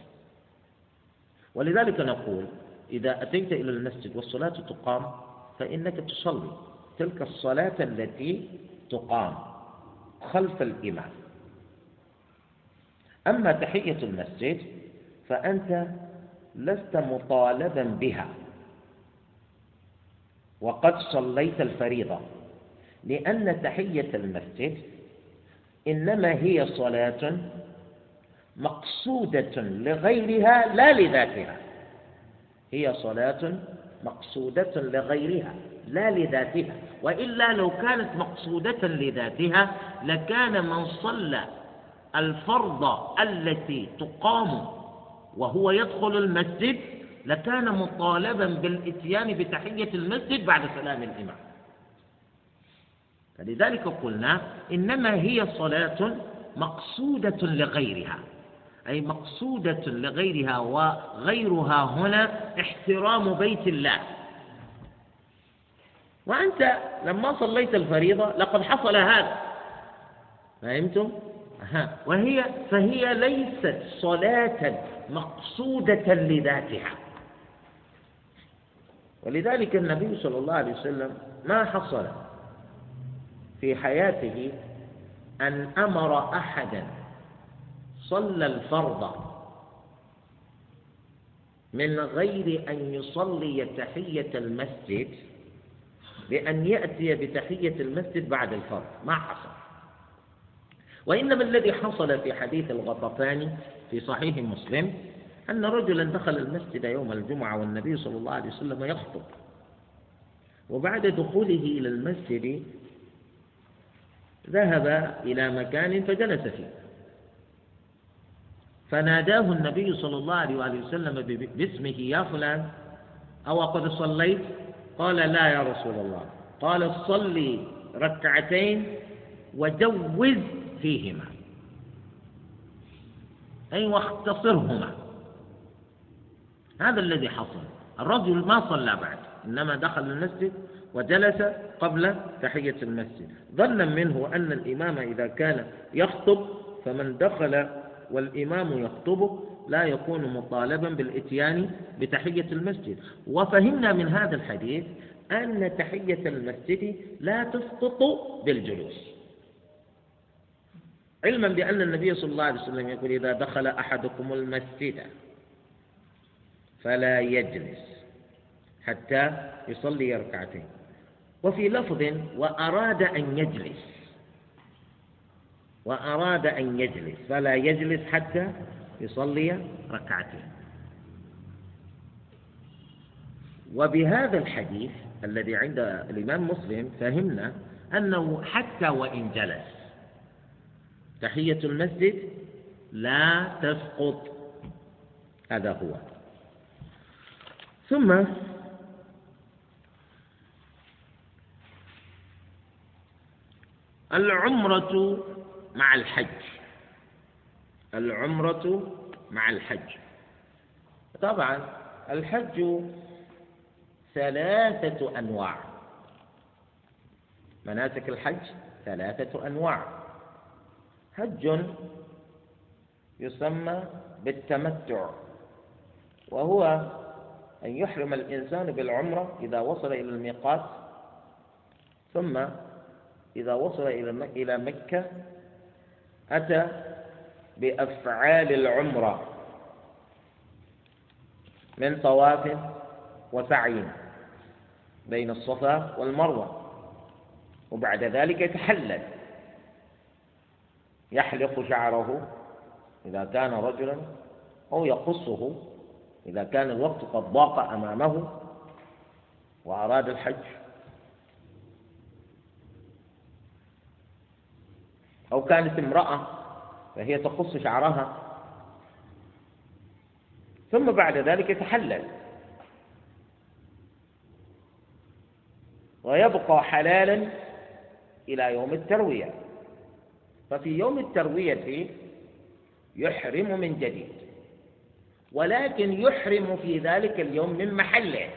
ولذلك نقول إذا أتيت إلى المسجد والصلاة تقام فإنك تصلي. تلك الصلاة التي تقام خلف الإمام. أما تحية المسجد فأنت لست مطالبا بها. وقد صليت الفريضة لأن تحية المسجد إنما هي صلاة مقصودة لغيرها لا لذاتها. هي صلاة مقصودة لغيرها لا لذاتها. وإلا لو كانت مقصودة لذاتها لكان من صلى الفرض التي تقام وهو يدخل المسجد لكان مطالبا بالإتيان بتحية المسجد بعد سلام الإمام. فلذلك قلنا إنما هي صلاة مقصودة لغيرها أي مقصودة لغيرها وغيرها هنا احترام بيت الله. وأنت لما صليت الفريضة لقد حصل هذا. فهمتم؟ وهي فهي ليست صلاة مقصودة لذاتها. ولذلك النبي صلى الله عليه وسلم ما حصل في حياته أن أمر أحدا صلى الفرض من غير أن يصلي تحية المسجد بأن يأتي بتحية المسجد بعد الفرض. ما حصل. وإنما الذي حصل في حديث الغطفاني في صحيح مسلم أن رجلا دخل المسجد يوم الجمعة والنبي صلى الله عليه وسلم يخطب. وبعد دخوله إلى المسجد ذهب إلى مكان فجلس فيه. فناداه النبي صلى الله عليه وسلم باسمه يا فلان أو قد صليت؟ قال لا يا رسول الله. قال صلي ركعتين وجوز فيهما. أي واختصرهما. هذا الذي حصل. الرجل ما صلى بعد إنما دخل المسجد وجلس قبل تحية المسجد. ظنا منه أن الإمام إذا كان يخطب فمن دخل والإمام يخطبه لا يكون مطالبا بالإتيان بتحية المسجد. وفهمنا من هذا الحديث أن تحية المسجد لا تسقط بالجلوس. علما بأن النبي صلى الله عليه وسلم يقول إذا دخل أحدكم المسجد فلا يجلس حتى يصلي ركعتين. وفي لفظ وأراد أن يجلس وأراد أن يجلس فلا يجلس حتى يصلي ركعتين. وبهذا الحديث الذي عند الإمام مسلم فهمنا أنه حتى وإن جلس تحية المسجد لا تسقط. هذا هو. ثم العمرة مع الحج. العمرة مع الحج. طبعا الحج ثلاثة أنواع. مناسك الحج ثلاثة أنواع. حج يسمى بالتمتع وهو أن يحرم الإنسان بالعمرة إذا وصل إلى الميقات ثم إذا وصل إلى مكة أتى بأفعال العمرة من طواف وسعي بين الصفا والمروة وبعد ذلك يتحلل يحلق شعره إذا كان رجلا أو يقصه إذا كان الوقت قد ضاق أمامه وأراد الحج أو كانت امرأة فهي تقص شعرها ثم بعد ذلك يتحلل ويبقى حلالا إلى يوم التروية ففي يوم التروية يحرم من جديد ولكن يحرم في ذلك اليوم من محله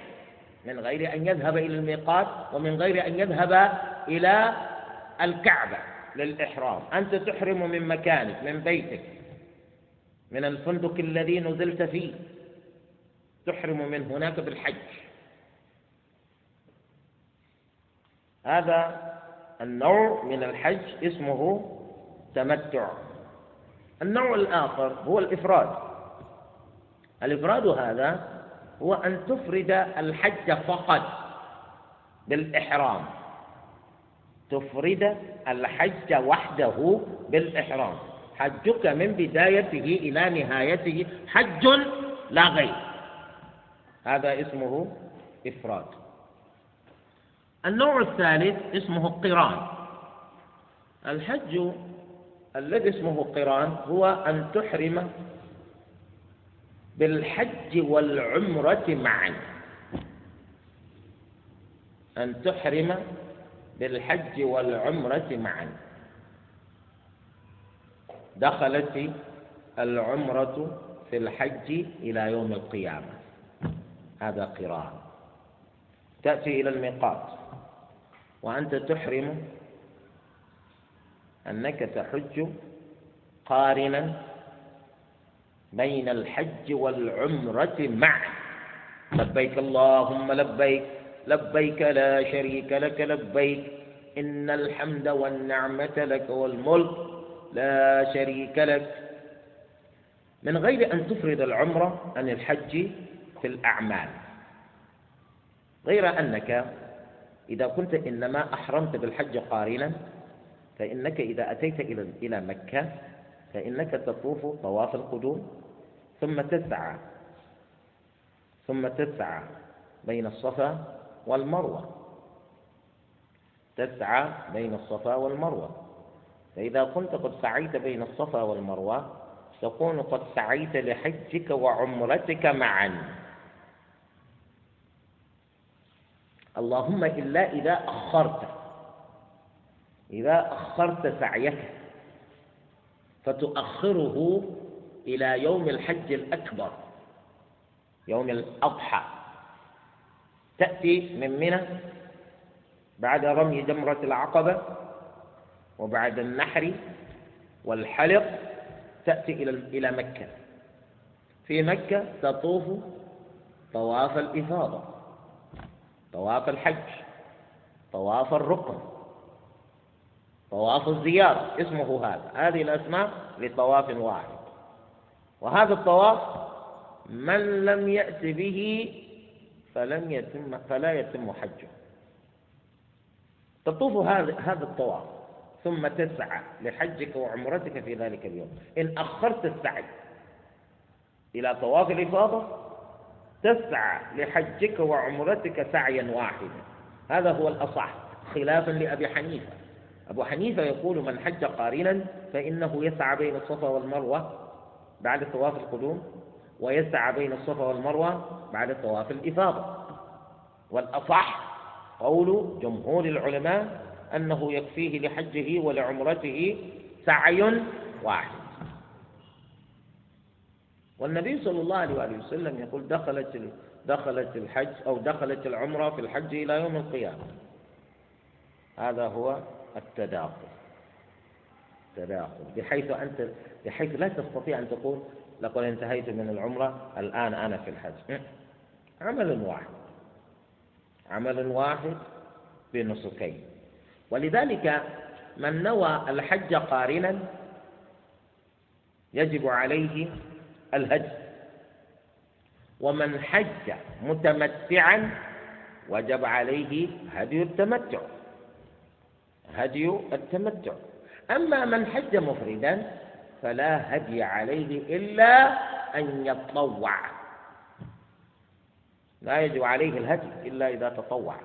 من غير أن يذهب إلى الميقات ومن غير أن يذهب إلى الكعبة للإحرام. أنت تحرم من مكانك من بيتك من الفندق الذي نزلت فيه. تحرم من هناك بالحج. هذا النوع من الحج اسمه تمتع. النوع الآخر هو الإفراد. الإفراد هذا هو أن تفرد الحج فقط بالإحرام. تفرد الحج وحده بالإحرام. حجك من بدايته إلى نهايته حج لا غير. هذا اسمه إفراد. النوع الثالث اسمه قران. الحج الذي اسمه قران هو أن تحرم بالحج والعمرة معا. أن تحرم بالحج والعمرة معا. دخلت العمرة في الحج إلى يوم القيامة. هذا قران تأتي إلى الميقات. وأنت تحرم أنك تحج قارنا بين الحج والعمرة معا لبيك اللهم لبيك لبيك لا شريك لك لبيك. إن الحمد والنعمة لك والملك لا شريك لك. من غير أن تفرد العمرة عن الحج في الأعمال. غير أنك إذا كنت إنما أحرمت بالحج قارنا فإنك إذا أتيت إلى مكة فإنك تطوف طواف القدوم. ثم تسعى ثم تسعى بين الصفا والمروة. تسعى بين الصفا والمروة. فإذا كنت قد سعيت بين الصفا والمروة تكون قد سعيت لحجك وعمرتك معا. اللهم إلا إذا أخرت إذا أخرت سعيك. فتؤخره إلى يوم الحج الأكبر يوم الأضحى. تأتي من منى بعد رمي جمرة العقبة وبعد النحر والحلق تأتي إلى إلى مكة. في مكة تطوف طواف الإفاضة طواف الحج طواف الركن. طواف الزيارة. اسمه هذا. هذه الأسماء لطواف واحد. وهذا الطواف من لم يأت به فلم يتم فلا يتم حجه. تطوف هذا هذا الطواف. ثم تسعى لحجك وعمرتك في ذلك اليوم. إن أخرت السعي إلى طواف الإفاضة تسعى لحجك وعمرتك سعيا واحدا. هذا هو الأصح. خلافا لأبي حنيفة. أبو حنيفة يقول من حج قارنا فإنه يسعى بين الصفا والمروة بعد طواف القدوم ويسعى بين الصفا والمروة بعد طواف الإفاضة. والأصح قول جمهور العلماء أنه يكفيه لحجه ولعمرته سعي واحد. والنبي صلى الله عليه وسلم يقول دخلت دخلت الحج أو دخلت العمرة في الحج إلى يوم القيامة. هذا هو التداخل. التداخل. بحيث أنت بحيث لا تستطيع أن تقول لقد انتهيت من العمرة الآن أنا في الحج. عمل واحد. عمل واحد بنسكين ولذلك من نوى الحج قارنا يجب عليه الهدي ومن حج متمتعا وجب عليه هدي التمتع. هدي التمتع. أما من حج مفردا فلا هدي عليه إلا أن يتطوع لا يجب عليه الهدي إلا إذا تطوع.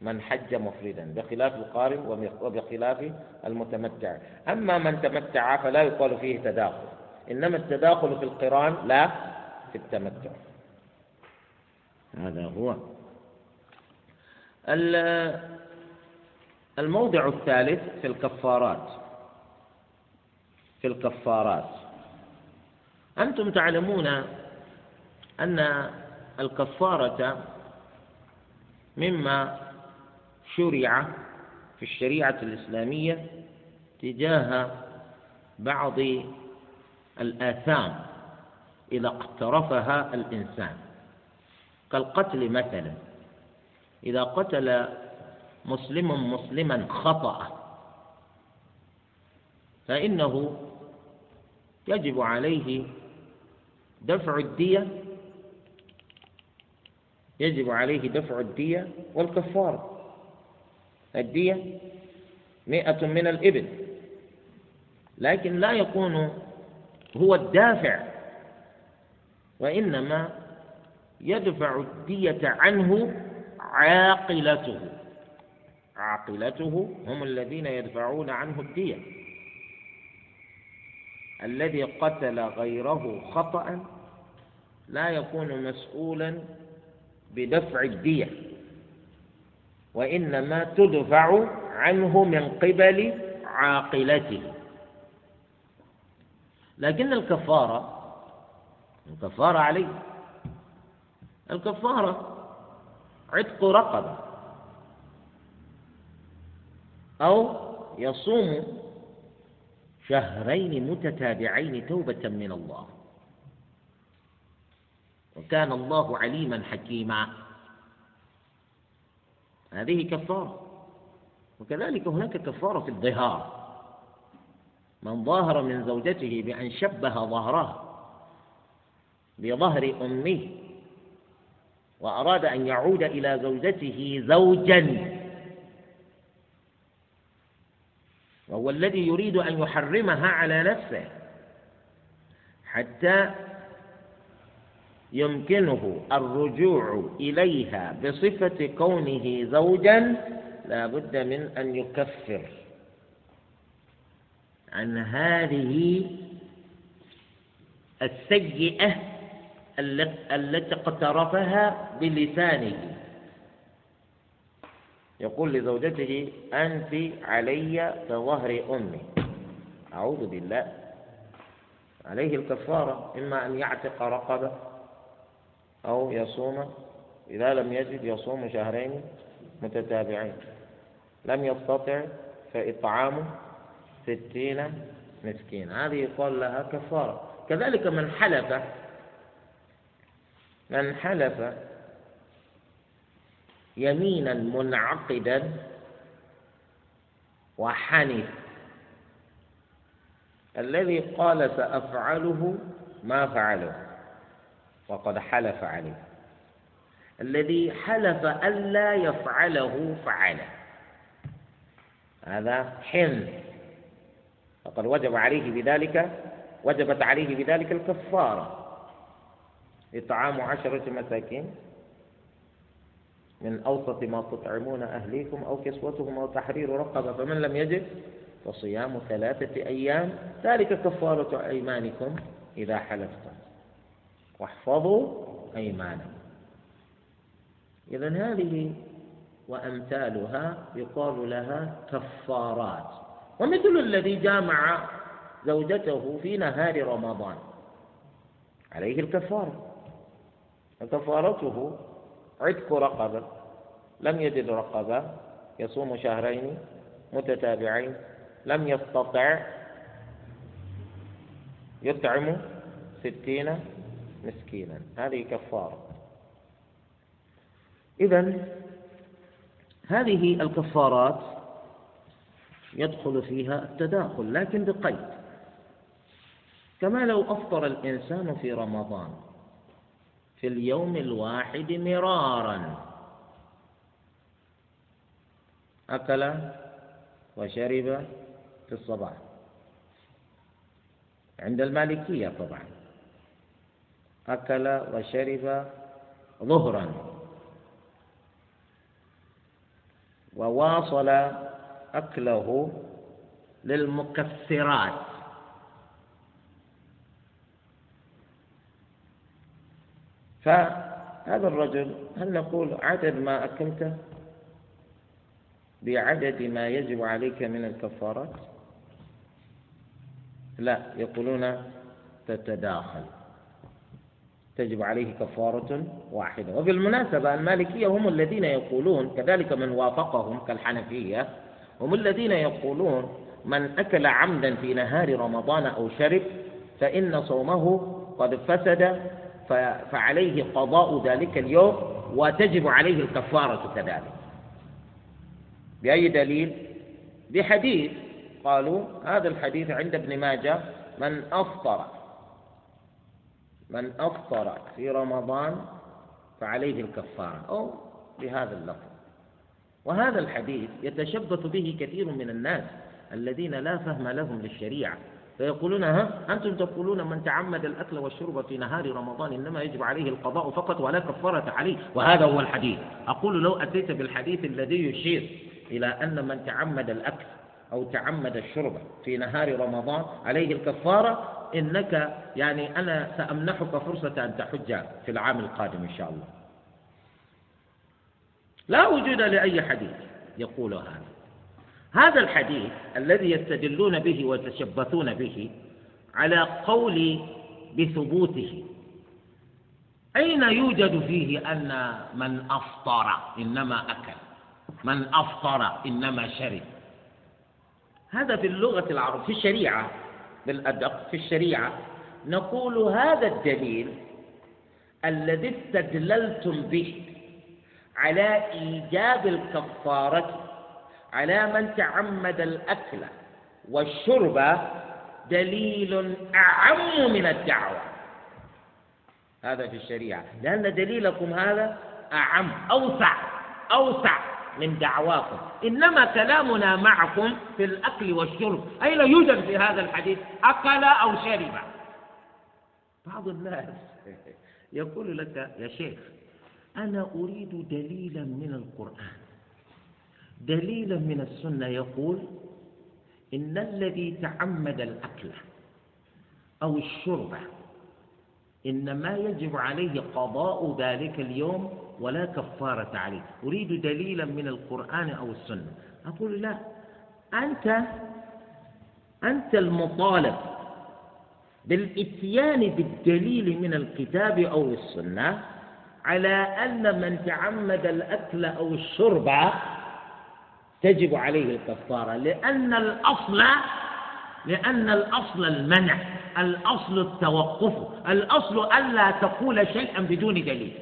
من حج مفردا بخلاف القارن وبخلاف المتمتع. أما من تمتع فلا يقال فيه تداخل. إنما التداخل في القرآن لا في التمتع. هذا هو. الموضع الثالث في الكفارات. في الكفارات. أنتم تعلمون أن الكفارة مما شرع في الشريعة الإسلامية تجاه بعض الآثام إذا اقترفها الإنسان. كالقتل مثلا. إذا قتل مسلم مسلما خطأ. فإنه يجب عليه دفع الدية يجب عليه دفع الدية والكفارة الدية مئة من الإبل لكن لا يكون هو الدافع وإنما يدفع الدية عنه عاقلته. عاقلته هم الذين يدفعون عنه الدية. الذي قتل غيره خطأ لا يكون مسؤولا بدفع الدية وإنما تدفع عنه من قبل عاقلته. لكن الكفارة الكفارة عليه الكفارة عتق رقبة. أو يصوم شهرين متتابعين توبة من الله. وكان الله عليما حكيما. هذه كفارة. وكذلك هناك كفارة في الظهار. من ظاهر من زوجته بأن شبه ظهرها بظهر أمه وأراد أن يعود إلى زوجته زوجا. وهو الذي يريد أن يحرمها على نفسه حتى يمكنه الرجوع إليها بصفة كونه زوجا لا بد من أن يكفر عن هذه السيئة التي اقترفها بلسانه. يقول لزوجته أنت علي كظهر أمي. أعوذ بالله. عليه الكفارة إما أن يعتق رقبة أو يصوم إذا لم يجد يصوم شهرين متتابعين. لم يستطع فإطعام ستين مسكين. هذه يقال لها كفارة. كذلك من حلف من حلف يمينا منعقدا وحنث الذي قال سأفعله ما فعله وقد حلف عليه. الذي حلف ألا يفعله فعله. هذا حنث. فقد وجب عليه بذلك وجبت عليه بذلك الكفارة. إطعام عشرة مساكين. من أوسط ما تطعمون أهليكم أو كسوتهم أو تحرير رقبة فمن لم يجد فصيام ثلاثة أيام. ذلك كفارة أيمانكم إذا حلفتم. واحفظوا أيمانكم. إذا هذه وأمثالها يقال لها كفارات. ومثل الذي جامع زوجته في نهار رمضان عليه الكفارة. فكفارته عتق رقبة لم يجد رقبة يصوم شهرين متتابعين. لم يستطع. يطعم ستين مسكينا. هذه كفارة. إذا هذه الكفارات يدخل فيها التداخل لكن بقيد. كما لو أفطر الإنسان في رمضان في اليوم الواحد مرارا. أكل وشرب في الصباح. عند المالكية طبعا. أكل وشرب ظهرا. وواصل أكله للمكسرات. فهذا الرجل هل نقول عدد ما أكلته؟ بعدد ما يجب عليك من الكفارات؟ لا يقولون تتداخل. تجب عليه كفارة واحدة. وبالمناسبة المالكية هم الذين يقولون كذلك من وافقهم كالحنفية هم الذين يقولون من أكل عمدا في نهار رمضان أو شرب فإن صومه قد فسد فعليه قضاء ذلك اليوم وتجب عليه الكفارة كذلك. بأي دليل؟ بحديث قالوا هذا الحديث عند ابن ماجه من أفطر من أفطر في رمضان فعليه الكفارة أو بهذا اللفظ. وهذا الحديث يتشبث به كثير من الناس الذين لا فهم لهم للشريعة. فيقولون ها أنتم تقولون من تعمد الأكل والشرب في نهار رمضان إنما يجب عليه القضاء فقط ولا كفارة عليه وهذا هو الحديث. أقول لو أتيت بالحديث الذي يشير إلى أن من تعمد الأكل أو تعمد الشرب في نهار رمضان عليه الكفارة إنك يعني أنا سأمنحك فرصة أن تحج في العام القادم إن شاء الله. لا وجود لأي حديث يقول هذا. هذا الحديث الذي يستدلون به ويتشبثون به على قول بثبوته. أين يوجد فيه أن من أفطر إنما أكل؟ من أفطر إنما شرب؟ هذا في اللغة العربية في الشريعة بالأدق في الشريعة نقول هذا الدليل الذي استدللتم به على إيجاب الكفارة على من تعمد الأكل والشرب دليل أعم من الدعوة. هذا في الشريعة. لأن دليلكم هذا أعم أوسع أوسع من دعواكم. إنما كلامنا معكم في الأكل والشرب. أين يوجد في هذا الحديث؟ أكل أو شرب. بعض الناس يقول لك يا شيخ أنا أريد دليلا من القرآن. دليلا من السنة يقول إن الذي تعمد الأكل أو الشرب إنما يجب عليه قضاء ذلك اليوم ولا كفارة عليه. أريد دليلا من القرآن أو السنة. أقول لا أنت أنت المطالب بالإتيان بالدليل من الكتاب أو السنة على أن من تعمد الأكل أو الشرب تجب عليه الكفارة لأن الأصل لأن الأصل المنع الأصل التوقف الأصل ألا تقول شيئا بدون دليل.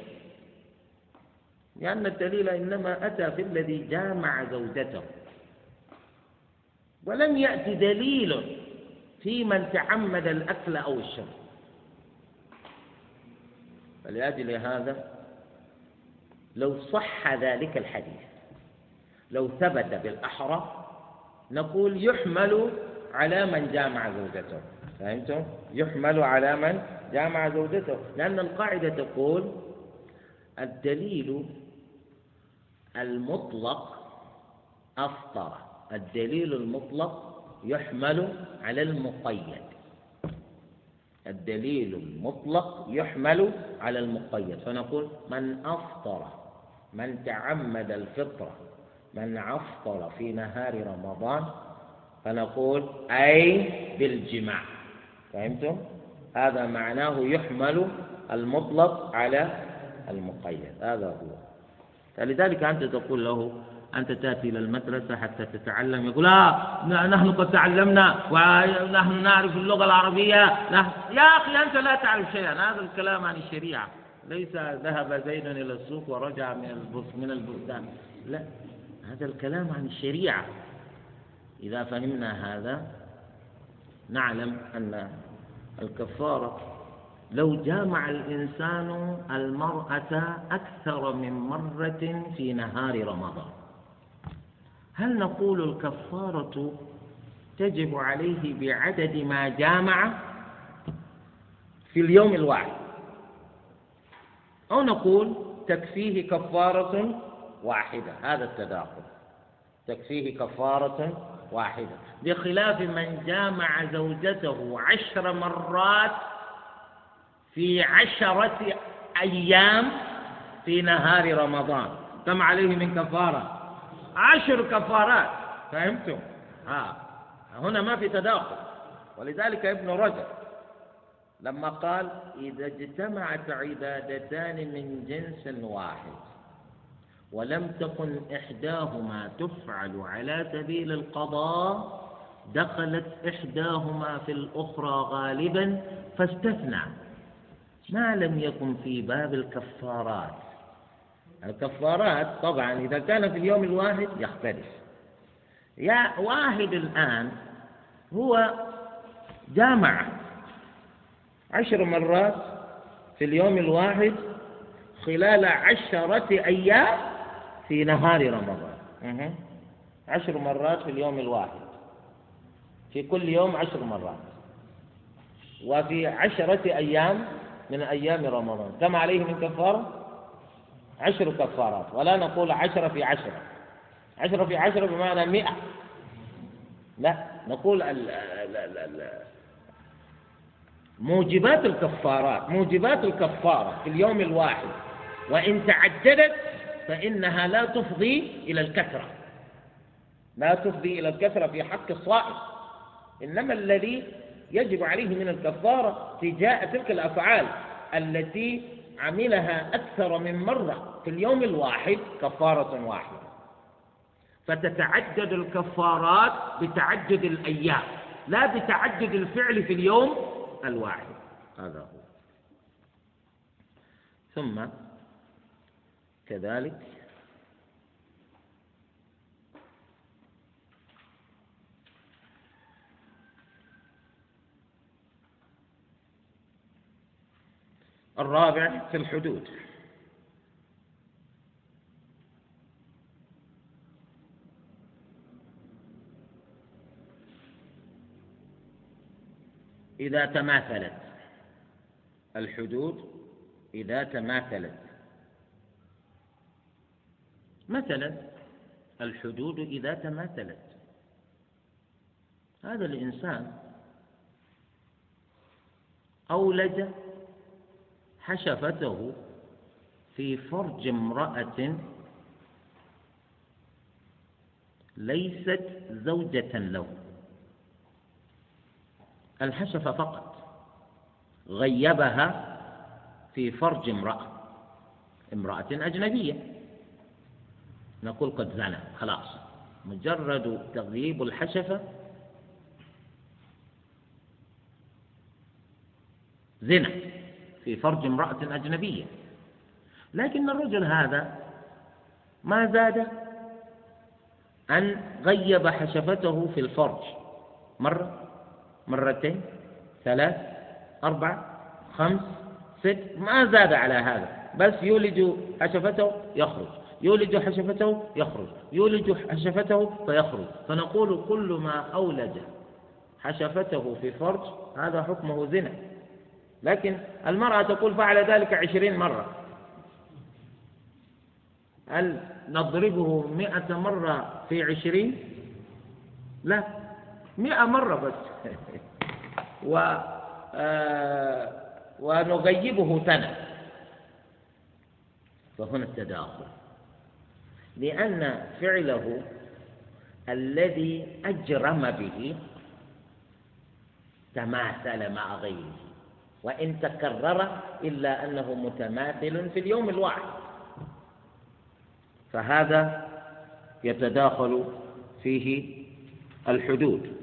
لأن الدليل إنما أتى في الذي جامع زوجته. ولم يأتي دليل في من تعمد الأكل أو الشرب. فلأجل هذا لو صح ذلك الحديث. لو ثبت بالأحرى نقول يحمل على من جامع زوجته. فهمتم؟ يحمل على من جامع زوجته. لأن القاعدة تقول الدليل المطلق أفطر. الدليل المطلق يحمل على المقيد. الدليل المطلق يحمل على المقيد. فنقول من أفطر من تعمد الفطرة. من أفطر في نهار رمضان فنقول أي بالجماع. فهمتم؟ هذا معناه يحمل المطلق على المقيد. هذا هو. فلذلك أنت تقول له أنت تأتي إلى المدرسة حتى تتعلم يقول آه نحن قد تعلمنا ونحن نعرف اللغة العربية نحن يا أخي أنت لا تعرف شيئا. هذا الكلام عن الشريعة. ليس ذهب زيد إلى السوق ورجع من من البستان. لا. هذا الكلام عن الشريعة. إذا فهمنا هذا نعلم أن الكفارة لو جامع الإنسان المرأة أكثر من مرة في نهار رمضان هل نقول الكفارة تجب عليه بعدد ما جامع في اليوم الواحد؟ أو نقول تكفيه كفارة واحدة هذا التداخل. تكفيه كفارة واحدة. بخلاف من جامع زوجته عشر مرات في عشرة أيام في نهار رمضان. كم عليه من كفارة؟ عشر كفارات. فهمتم؟ ها هنا ما في تداخل. ولذلك ابن رجب لما قال إذا اجتمعت عبادتان من جنس واحد ولم تكن إحداهما تفعل على سبيل القضاء دخلت إحداهما في الأخرى غالبا فاستثنى. ما لم يكن في باب الكفارات. الكفارات طبعا إذا كان في اليوم الواحد يختلف. يا واحد الآن هو جامع عشر مرات في اليوم الواحد خلال عشرة أيام في نهار رمضان. عشر مرات في اليوم الواحد. في كل يوم عشر مرات. وفي عشرة أيام من أيام رمضان. كم عليه من كفارة؟ عشر كفارات. ولا نقول عشرة في عشرة. عشرة في عشرة بمعنى مئة. لا نقول ال ال ال موجبات الكفارات. موجبات الكفارة في اليوم الواحد. وإن تعددت فإنها لا تفضي إلى الكثرة. لا تفضي إلى الكثرة في حق الصائم. إنما الذي يجب عليه من الكفارة تجاه تلك الأفعال التي عملها أكثر من مرة في اليوم الواحد كفارة واحدة. فتتعدد الكفارات بتعدد الأيام لا بتعدد الفعل في اليوم الواحد. هذا هو. ثم كذلك. الرابع في الحدود. إذا تماثلت. الحدود إذا تماثلت. مثلا الحدود إذا تماثلت. هذا الإنسان أولج حشفته في فرج امرأة ليست زوجة له. الحشفة فقط. غيبها في فرج امرأة امرأة أجنبية. نقول قد زنى خلاص. مجرد تغييب الحشفة. زنا في فرج امرأة أجنبية. لكن الرجل هذا ما زاد أن غيب حشفته في الفرج. مرة مرتين ثلاث أربع خمس ست ما زاد على هذا. بس يولج حشفته يخرج. يولج حشفته يخرج يولج حشفته فيخرج. فنقول كل ما أولج حشفته في فرج هذا حكمه زنا. لكن المرأة تقول فعل ذلك عشرين مرة. هل نضربه مئة مرة في عشرين؟ لا مئة مرة بس. و آه ونغيبه سنة. فهنا التداخل. لأن فعله الذي أجرم به تماثل مع غيره وإن تكرر إلا أنه متماثل في اليوم الواحد. فهذا يتداخل فيه الحدود.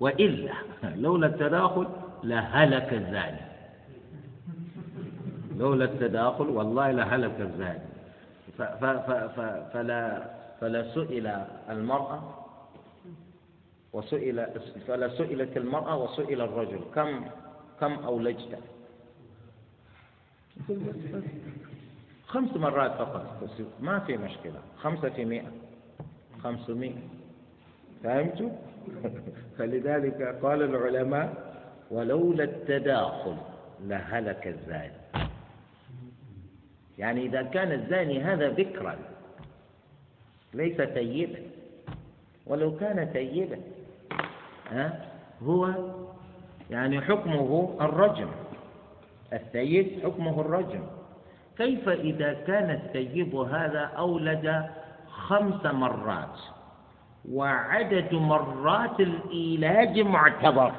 وإلا لولا التداخل لهلك الزاني لولا التداخل والله لهلك الزاني فلا فلا سئل المرأة وسئل فلا سئلت المرأة وسئل الرجل. كم كم أولجت؟ خمس مرات فقط. ما في مشكلة. خمسة في مئة. خمسمائة فهمتوا؟ فلذلك قال العلماء ولولا التداخل لهلك الزاني يعني إذا كان الزاني هذا ذكرا ليس تيبا. ولو كان تيبا ها هو يعني حكمه الرجم. السيد حكمه الرجم. كيف إذا كان السيب هذا أولد خمس مرات؟ وعدد مرات الإيلاج معتبر.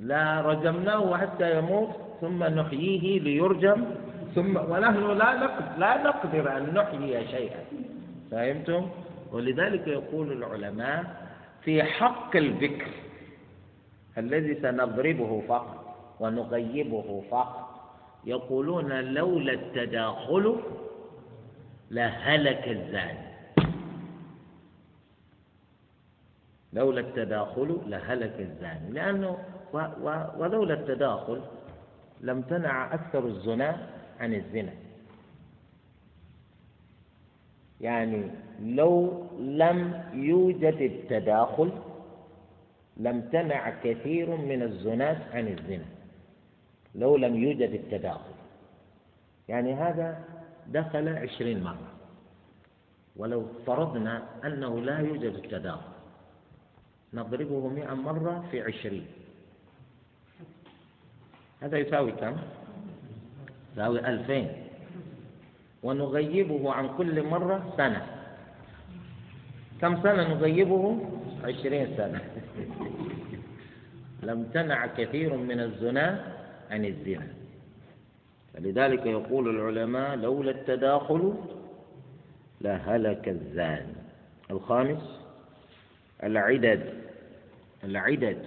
لا رجمناه حتى يموت ثم نحييه ليرجم. ثم ونحن لا نقدر لا نقدر أن نحيي شيئا. فهمتم؟ ولذلك يقول العلماء في حق الذكر الذي سنضربه فقط ونغيبه فقط يقولون لولا التداخل لهلك الزاني. لولا التداخل لهلك الزاني. لأنه ولولا التداخل لم تنع أكثر الزنا عن الزنا. يعني لو لم يوجد التداخل لم تنع كثير من الزناة عن الزنا. لو لم يوجد التداخل. يعني هذا دخل عشرين مرة. ولو فرضنا أنه لا يوجد التداخل نضربه مئة مرة في عشرين. هذا يساوي كم؟ يساوي ألفين. ونغيبه عن كل مرة سنة. كم سنة نغيبه؟ عشرين سنة. لم تنع كثير من الزنا عن الزنا. فلذلك يقول العلماء لولا التداخل لهلك الزاني الخامس العدد. العدد.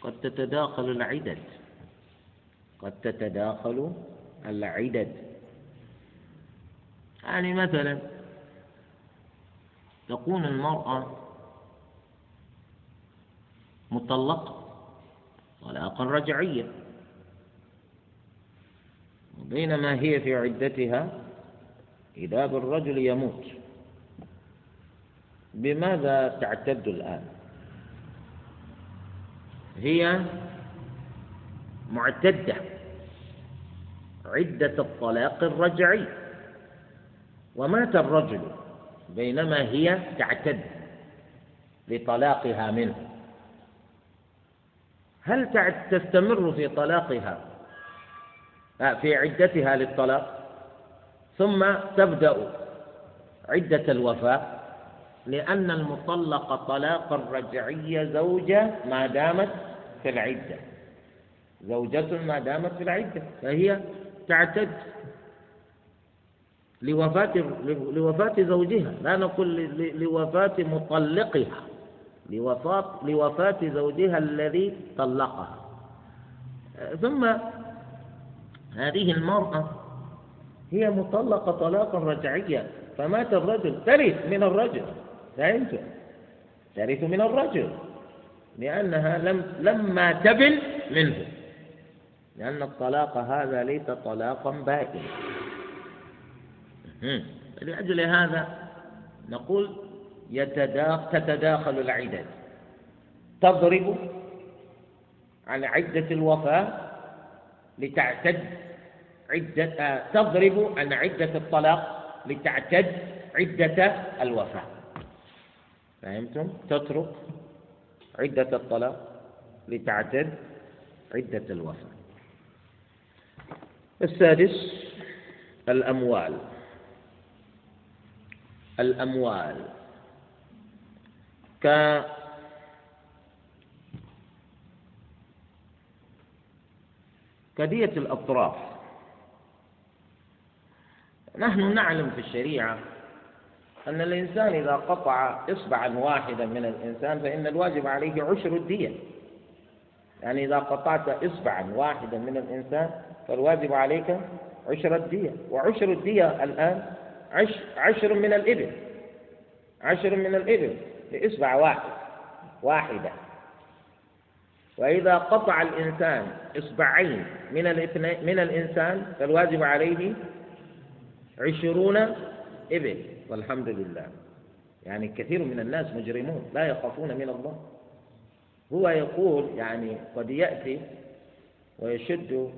قد تتداخل العدد. قد تتداخل العدد. يعني مثلا تكون المرأة مطلقة طلاقا رجعيا. وبينما هي في عدتها إذا بالرجل يموت. بماذا تعتد الآن؟ هي معتدة. عدة الطلاق الرجعي. ومات الرجل بينما هي تعتد لطلاقها منه. هل تستمر في طلاقها آه، في عدتها للطلاق؟ ثم تبدأ عدة الوفاة لأن المطلقة طلاقا رجعية زوجة ما دامت في العدة. زوجة ما دامت في العدة فهي تعتد لوفاة لوفاة زوجها. لا نقول لوفاة مطلقها لوفاة لوفاة زوجها الذي طلقها. ثم هذه المرأة هي مطلقة طلاقا رجعيا. فمات الرجل. ترث من الرجل. فهمت؟ ترث من الرجل. لأنها لم لما تبن منه. لأن الطلاق هذا ليس طلاقا بائنا لأجل هذا نقول تتداخل العدد. تضرب عن عدة الوفاة لتعتد عدة آه، تضرب عن عدة الطلاق لتعتد عدة الوفاة. فهمتم؟ تترك عدة الطلاق لتعتد عدة الوفاة. السادس الأموال. الأموال. ك كدية الأطراف. نحن نعلم في الشريعة أن الإنسان إذا قطع إصبعا واحدا من الإنسان فإن الواجب عليه عشر الدية. يعني إذا قطعت إصبعا واحدا من الإنسان فالواجب عليك عشر الدية. وعشر الدية الآن عشر من الإبل. عشر من الإبل لإصبع واحد واحدة. وإذا قطع الإنسان إصبعين من الاثنين من الإنسان فالواجب عليه عشرون إبل. والحمد لله. يعني كثير من الناس مجرمون لا يخافون من الله. هو يقول يعني قد يأتي ويشد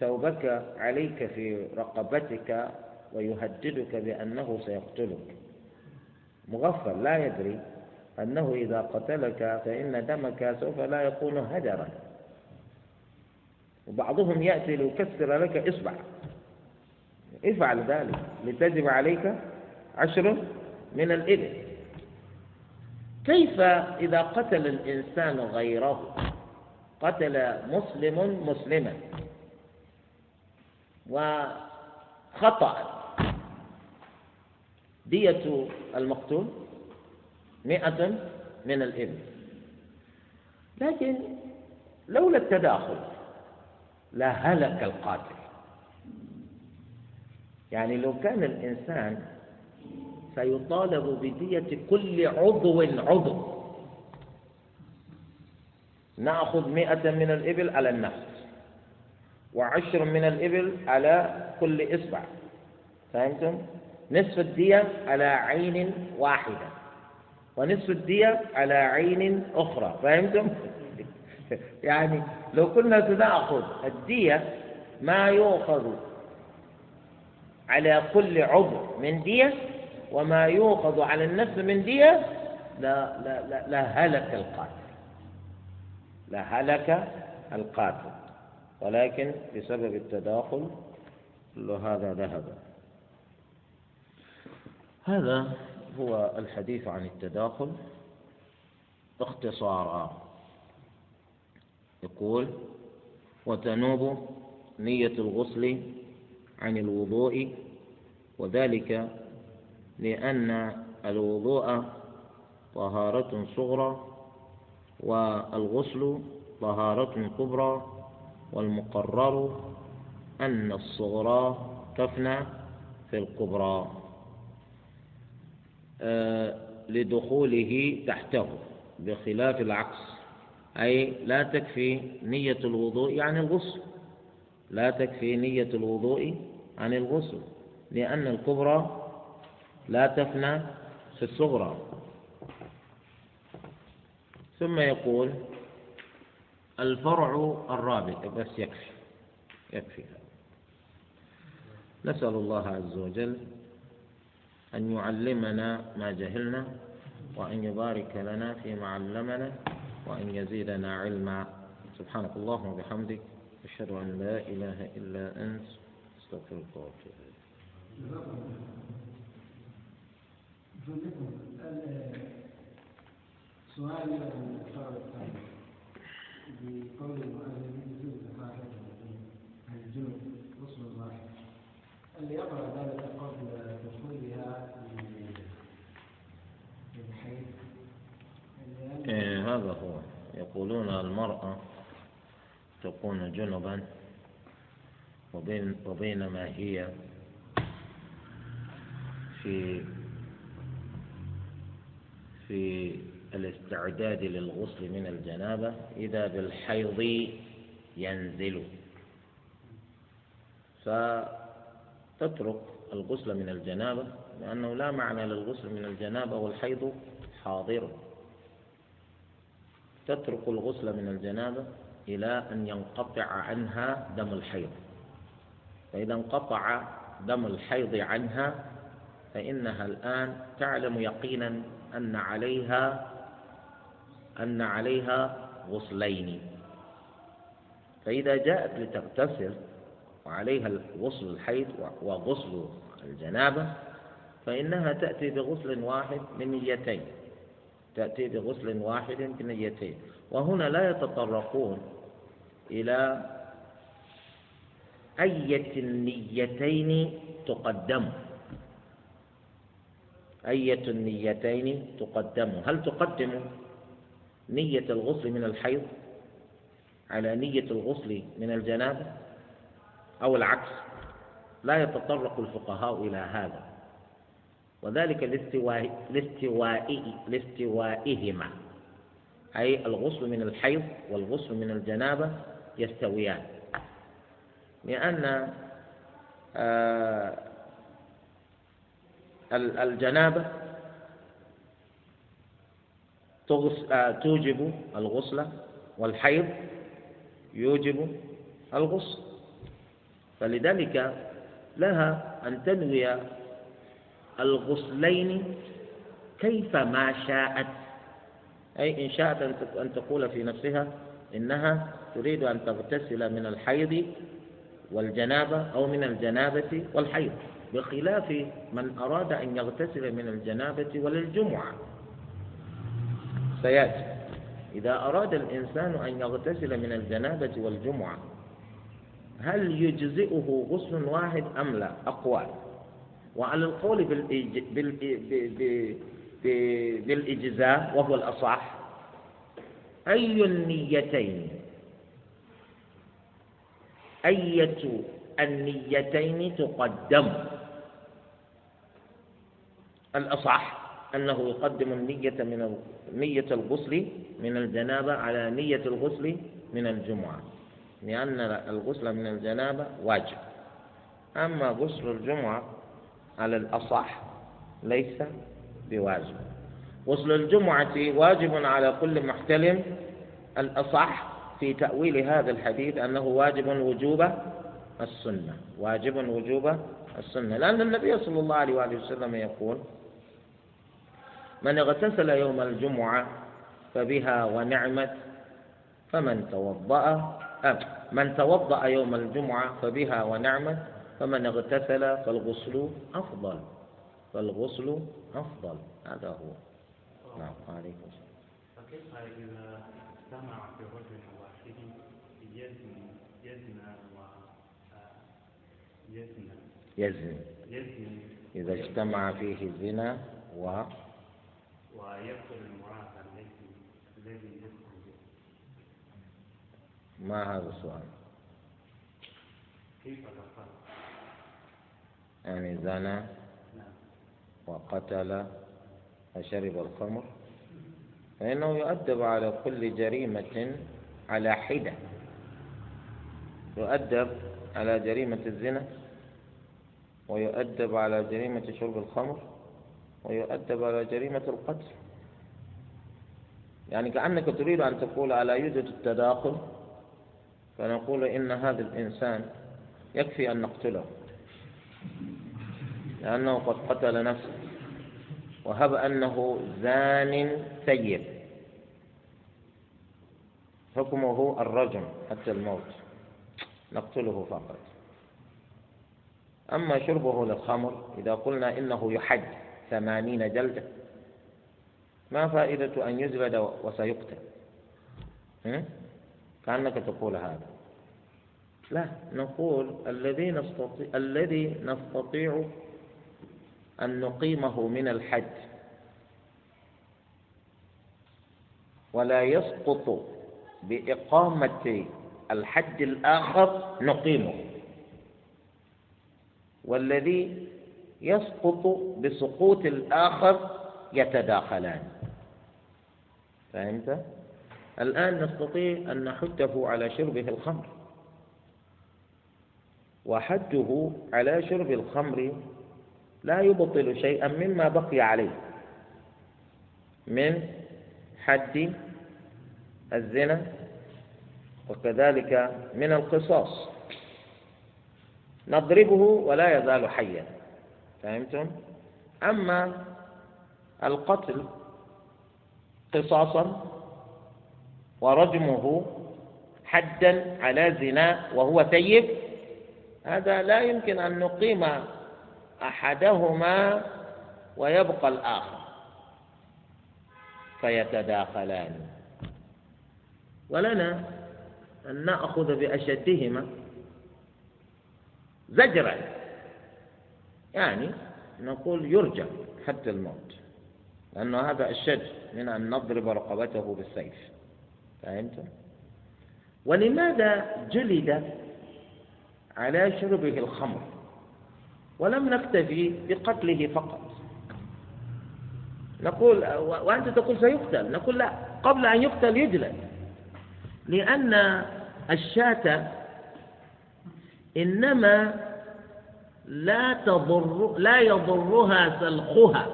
ثوبك عليك في رقبتك ويهددك بأنه سيقتلك. مغفل لا يدري أنه إذا قتلك فإن دمك سوف لا يكون هدرا وبعضهم يأتي ليكسر لك إصبع. افعل ذلك لتجب عليك عشر من الإبل. كيف إذا قتل الإنسان غيره؟ قتل مسلم مسلما. وخطأ. دية المقتول مئة من الإبل. لكن لولا التداخل لهلك القاتل. يعني لو كان الإنسان سيطالب بدية كل عضو عضو. نأخذ مئة من الإبل على النفس. وعشر من الإبل على كل إصبع. فهمتم؟ نصف الدية على عين واحدة. ونصف الدية على عين أخرى. فهمتم؟ يعني لو كنا سنأخذ الدية ما يؤخذ على كل عضو من دية وما يؤخذ على النفس من دية لا لا لا, هلك القاتل. لا هلك القاتل. ولكن بسبب التداخل هذا ذهب. هذا هو الحديث عن التداخل. اختصارا يقول وتنوب نية الغسل عن الوضوء وذلك لأن الوضوء طهارة صغرى والغسل طهارة كبرى. والمقرر أن الصغرى تفنى في الكبرى آه، لدخوله تحته بخلاف العكس أي لا تكفي نية الوضوء عن الغسل لا تكفي نية الوضوء عن الغسل لأن الكبرى لا تفنى في الصغرى. ثم يقول الفرع الرابع. بس يكفي. يكفي. نسأل الله عز وجل أن يعلمنا ما جهلنا وأن يبارك لنا فيما علمنا وأن يزيدنا علما. سبحانك اللهم وبحمدك أشهد أن لا إله إلا أنت أستغفرك وأتوب سؤال بقول المؤلف يجوز عن الجنوب غسل واحد اللي يقرأ ذلك قبل دخولها للحيض إيه هذا هو. يقولون المرأة تكون جنبا وبين وبينما هي في في الاستعداد للغسل من الجنابة إذا بالحيض ينزل. فتترك الغسل من الجنابة لأنه لا معنى للغسل من الجنابة والحيض حاضر. تترك الغسل من الجنابة إلى أن ينقطع عنها دم الحيض. فإذا انقطع دم الحيض عنها فإنها الآن تعلم يقينا أن عليها أن عليها غسلين فإذا جاءت لتغتسل وعليها غسل الحيض وغسل الجنابة فإنها تأتي بغسل واحد بنيتين تأتي بغسل واحد بنيتين وهنا لا يتطرقون إلى أية النيتين تقدم. أية النيتين تقدم. هل تقدم؟ نية الغسل من الحيض على نية الغسل من الجنابة أو العكس لا يتطرق الفقهاء إلى هذا. وذلك لاستواء لاستوائهما. أي الغسل من الحيض والغسل من الجنابة يستويان. لأن آه، الجنابة توجب الغسل والحيض يوجب الغسل. فلذلك لها أن تنوي الغسلين كيفما شاءت. أي إن شاءت أن تقول في نفسها إنها تريد أن تغتسل من الحيض والجنابة أو من الجنابة والحيض بخلاف من أراد أن يغتسل من الجنابة وللجمعة سيأتي. إذا أراد الإنسان أن يغتسل من الجنابة والجمعة هل يجزئه غسل واحد أم لا؟ أقوال. وعلى القول بالإج... بال... بالإجزاء وهو الأصح أي النيتين؟ أية النيتين تقدم؟ الأصح. أنه يقدم النية من نية الغسل من الجنابة على نية الغسل من الجمعة لأن الغسل من الجنابة واجب. أما غسل الجمعة على الأصح ليس بواجب. غسل الجمعة واجب على كل محتلم. الأصح في تأويل هذا الحديث أنه واجب وجوب السنة واجب وجوب السنة لأن النبي صلى الله عليه وآله وسلم يقول من اغتسل يوم الجمعة فبها ونعمت فمن توضأ أه من توضأ يوم الجمعة فبها ونعمت فمن اغتسل فالغسل أفضل فالغسل أفضل. هذا هو. نعم عليكم السلام. فكيف إذا اجتمع في رجل واحد يزن يزن و يزن يزن يزن إذا اجتمع فيه الزنا و ويقتل المرأة التي الذي يدخل ما هذا السؤال؟ كيف تفعل؟ يعني زنى نعم. وقتل وشرب الخمر فإنه يؤدب على كل جريمة على حدة يؤدب على جريمة الزنا ويؤدب على جريمة شرب الخمر ويؤدب على جريمة القتل. يعني كأنك تريد أن تقول على يوجد التداخل؟ فنقول إن هذا الإنسان يكفي أن نقتله لأنه قد قتل نفسه. وهب أنه زان سيب حكمه الرجم حتى الموت. نقتله فقط. أما شربه للخمر إذا قلنا إنه يحج ثمانين جلدة. ما فائدة أن يجلد وسيقتل؟ كأنك تقول هذا. لا نقول الذي نستطيع الذي نستطيع أن نقيمه من الحج. ولا يسقط بإقامة الحج الآخر نقيمه. والذي يسقط بسقوط الآخر يتداخلان. فهمت؟ الآن نستطيع أن نحده على شربه الخمر. وحده على شرب الخمر لا يبطل شيئا مما بقي عليه من حد الزنا وكذلك من القصاص. نضربه ولا يزال حيا. فهمتم؟ أما القتل قصاصا ورجمه حدا على زنا وهو ثيب هذا لا يمكن أن نقيم أحدهما ويبقى الآخر. فيتداخلان. ولنا أن نأخذ بأشدهما زجرا. يعني نقول يرجى حتى الموت لأنه هذا أشد من أن نضرب رقبته بالسيف. فهمت؟ ولماذا جلد على شربه الخمر ولم نكتفي بقتله فقط؟ نقول وأنت تقول سيقتل نقول لا قبل أن يقتل يجلد. لأن الشاة إنما لا تضر لا يضرها سلخها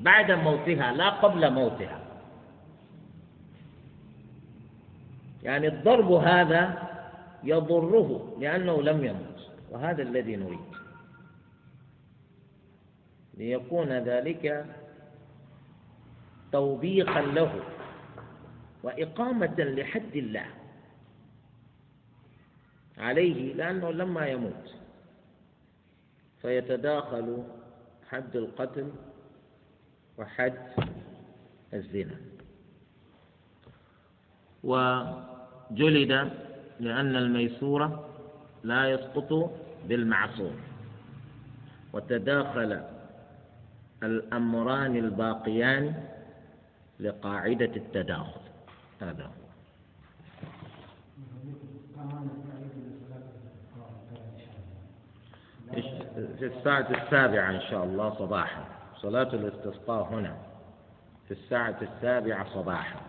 بعد موتها لا قبل موتها. يعني الضرب هذا يضره لأنه لم يمت وهذا الذي نريد. ليكون ذلك توبيخا له وإقامة لحد الله عليه لأنه لما يموت. فيتداخل حد القتل وحد الزنا. وجلد لأن الميسور لا يسقط بالمعصور وتداخل الأمران الباقيان لقاعدة التداخل. هذا هو. في الساعة السابعة إن شاء الله صباحا. صلاة الاستسقاء هنا. في الساعة السابعة صباحا.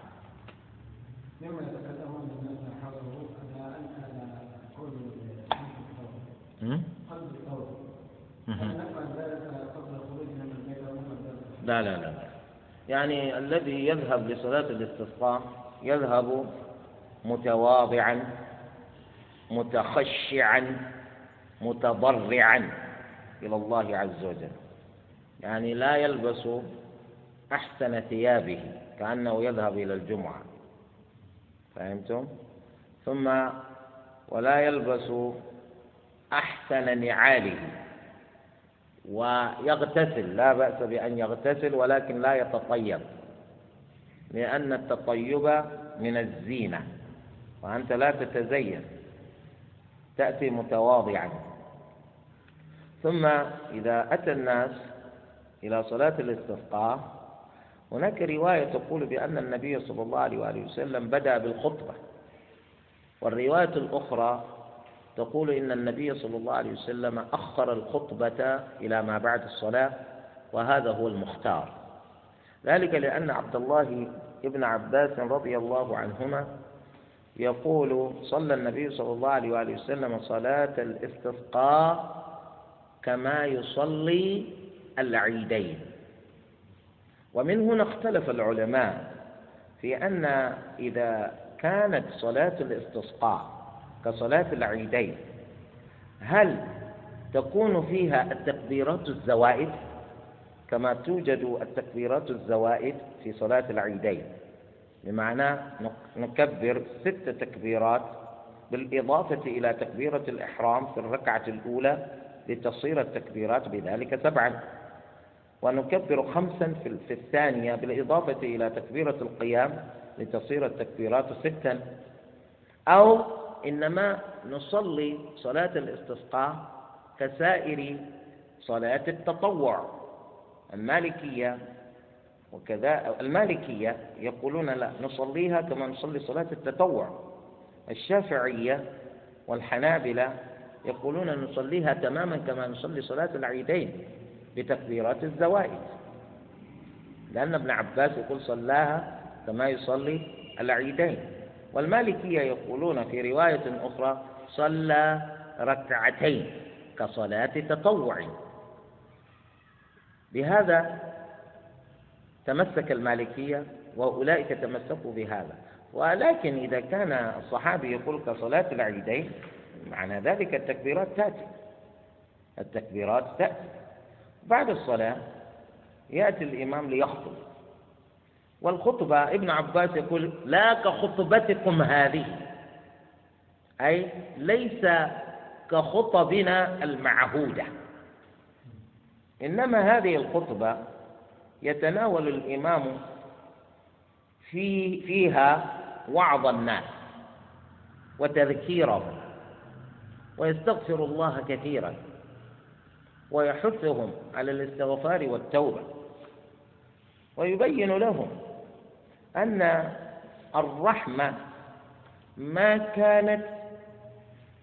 لا لا لا. يعني الذي يذهب لصلاة الاستسقاء يذهب متواضعا متخشعا متضرعا. إلى الله عز وجل. يعني لا يلبس أحسن ثيابه كأنه يذهب إلى الجمعة. فهمتم؟ ثم ولا يلبس أحسن نعاله. ويغتسل لا بأس بأن يغتسل ولكن لا يتطيب. لأن التطيب من الزينة. وأنت لا تتزين. تأتي متواضعا. ثم إذا أتى الناس إلى صلاة الاستسقاء هناك رواية تقول بأن النبي صلى الله عليه وآله وسلم بدأ بالخطبة. والرواية الأخرى تقول إن النبي صلى الله عليه وسلم أخر الخطبة إلى ما بعد الصلاة وهذا هو المختار. ذلك لأن عبد الله ابن عباس رضي الله عنهما يقول صلى النبي صلى الله عليه وآله وسلم صلاة الاستسقاء كما يصلي العيدين. ومن هنا اختلف العلماء في أن إذا كانت صلاة الاستسقاء كصلاة العيدين هل تكون فيها التكبيرات الزوائد كما توجد التكبيرات الزوائد في صلاة العيدين؟ بمعنى نكبر ست تكبيرات بالإضافة إلى تكبيرة الإحرام في الركعة الأولى لتصير التكبيرات بذلك سبعا. ونكبر خمسا في الثانية بالإضافة إلى تكبيرة القيام لتصير التكبيرات ستا. أو إنما نصلي صلاة الاستسقاء كسائر صلاة التطوع. المالكية وكذا المالكية يقولون لا نصليها كما نصلي صلاة التطوع. الشافعية والحنابلة يقولون نصليها تماما كما نصلي صلاة العيدين بتكبيرات الزوائد. لأن ابن عباس يقول صلاها كما يصلي العيدين. والمالكية يقولون في رواية أخرى صلى ركعتين كصلاة تطوع. بهذا تمسك المالكية وأولئك تمسكوا بهذا. ولكن إذا كان الصحابي يقول كصلاة العيدين معنى ذلك التكبيرات تأتي. التكبيرات تأتي. بعد الصلاة يأتي الإمام ليخطب. والخطبة ابن عباس يقول لا كخطبتكم هذه. أي ليس كخطبنا المعهودة. إنما هذه الخطبة يتناول الإمام في فيها وعظ الناس وتذكيرهم. ويستغفر الله كثيرا. ويحثهم على الاستغفار والتوبة. ويبين لهم أن الرحمة ما كانت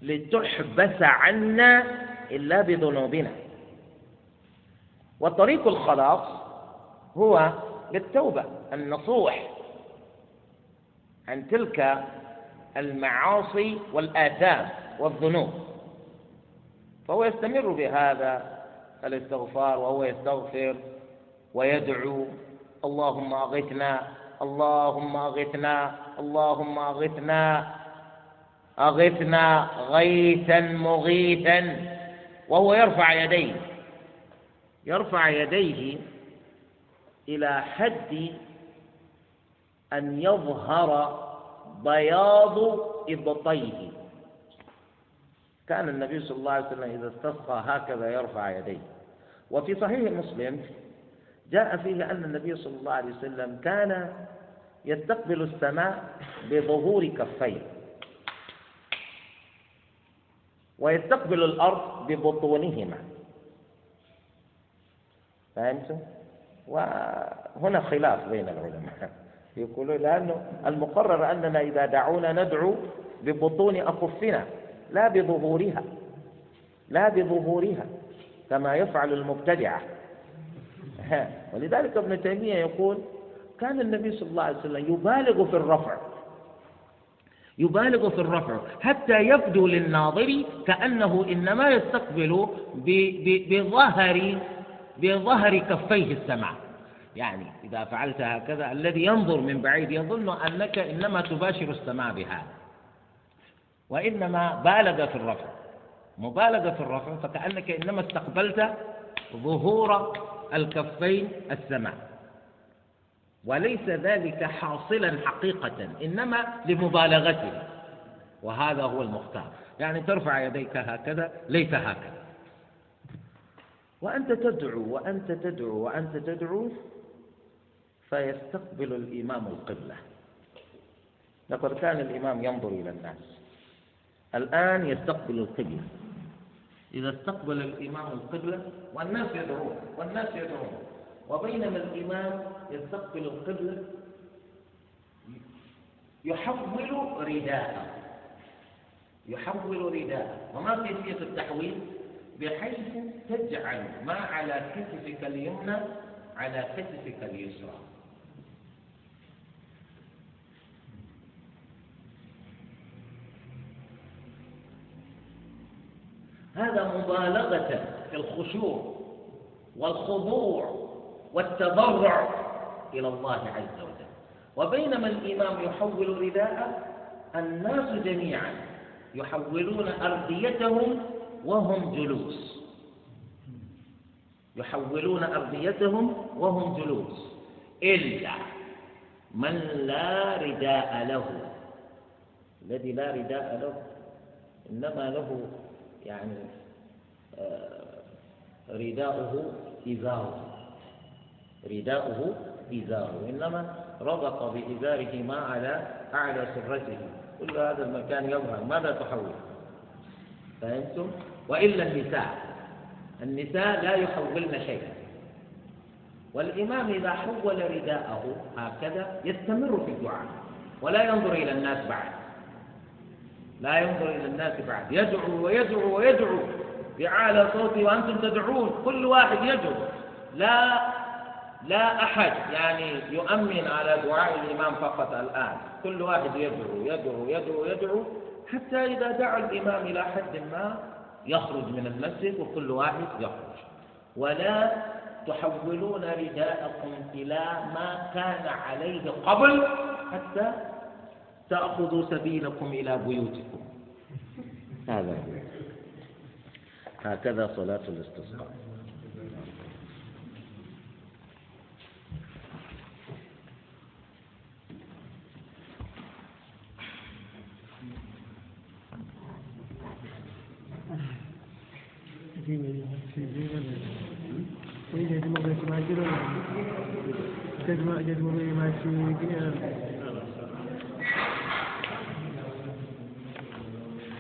لتحبس عنا إلا بذنوبنا. وطريق الخلاص هو بالتوبة النصوح عن تلك المعاصي والآثام والذنوب. فهو يستمر بهذا الاستغفار وهو يستغفر ويدعو اللهم أغثنا اللهم أغثنا اللهم أغثنا أغثنا غيثا مغيثا وهو يرفع يديه يرفع يديه إلى حد أن يظهر بياض إبطيه. كان النبي صلى الله عليه وسلم إذا استسقى هكذا يرفع يديه. وفي صحيح مسلم جاء فيه أن النبي صلى الله عليه وسلم كان يستقبل السماء بظهور كفيه. ويستقبل الأرض ببطونهما. فهمتم؟ وهنا خلاف بين العلماء. يقولون لأنه المقرر أننا إذا دعونا ندعو ببطون أكفنا لا بظهورها لا بظهورها كما يفعل المبتدعة ولذلك ابن تيمية يقول كان النبي صلى الله عليه وسلم يبالغ في الرفع يبالغ في الرفع حتى يبدو للناظر كأنه إنما يستقبل بظهر بظهر كفيه السماء. يعني إذا فعلت هكذا الذي ينظر من بعيد يظن أنك إنما تباشر السماء بهذا وإنما بالغ في الرفع. مبالغة في الرفع فكأنك إنما استقبلت ظهور الكفين السماء. وليس ذلك حاصلا حقيقة إنما لمبالغته. وهذا هو المختار. يعني ترفع يديك هكذا ليس هكذا. وأنت تدعو وأنت تدعو وأنت تدعو فيستقبل الإمام القبلة. لقد كان الإمام ينظر إلى الناس. الآن يستقبل القبلة. إذا استقبل الإمام القبلة والناس يدعون والناس يدعون. وبينما الإمام يستقبل القبلة يحول رداءه. يحول رداءه. وما كيفية التحويل؟ بحيث تجعل ما على كتفك اليمنى على كتفك اليسرى. هذا مبالغة في الخشوع والخضوع والتضرع إلى الله عز وجل. وبينما الإمام يحول رداءه الناس جميعا يحولون أرديتهم وهم جلوس. يحولون أرديتهم وهم جلوس. إلا من لا رداء له. الذي لا رداء له إنما له يعني آه، رداؤه إزاره. رداؤه إزاره. إنما ربط بإزاره ما على أعلى سرته. كل هذا المكان يظهر. ماذا تحول؟ فهمتم؟ وإلا النساء. النساء لا يحولن شيئا. والإمام إذا حول رداءه هكذا يستمر في الدعاء ولا ينظر إلى الناس بعد. لا ينظر إلى الناس بعد. يدعو ويدعو ويدعو بأعلى صوته وأنتم تدعون. كل واحد يدعو. لا لا أحد يعني يؤمن على دعاء الإمام فقط الآن. كل واحد يدعو يدعو يدعو يدعو حتى إذا دعا الإمام إلى حد ما يخرج من المسجد وكل واحد يخرج. ولا تحولون رداءكم إلى ما كان عليه قبل حتى تأخذوا سبيلكم إلى بيوتكم. هذا هكذا صلاة الاستسقاء. Tí mi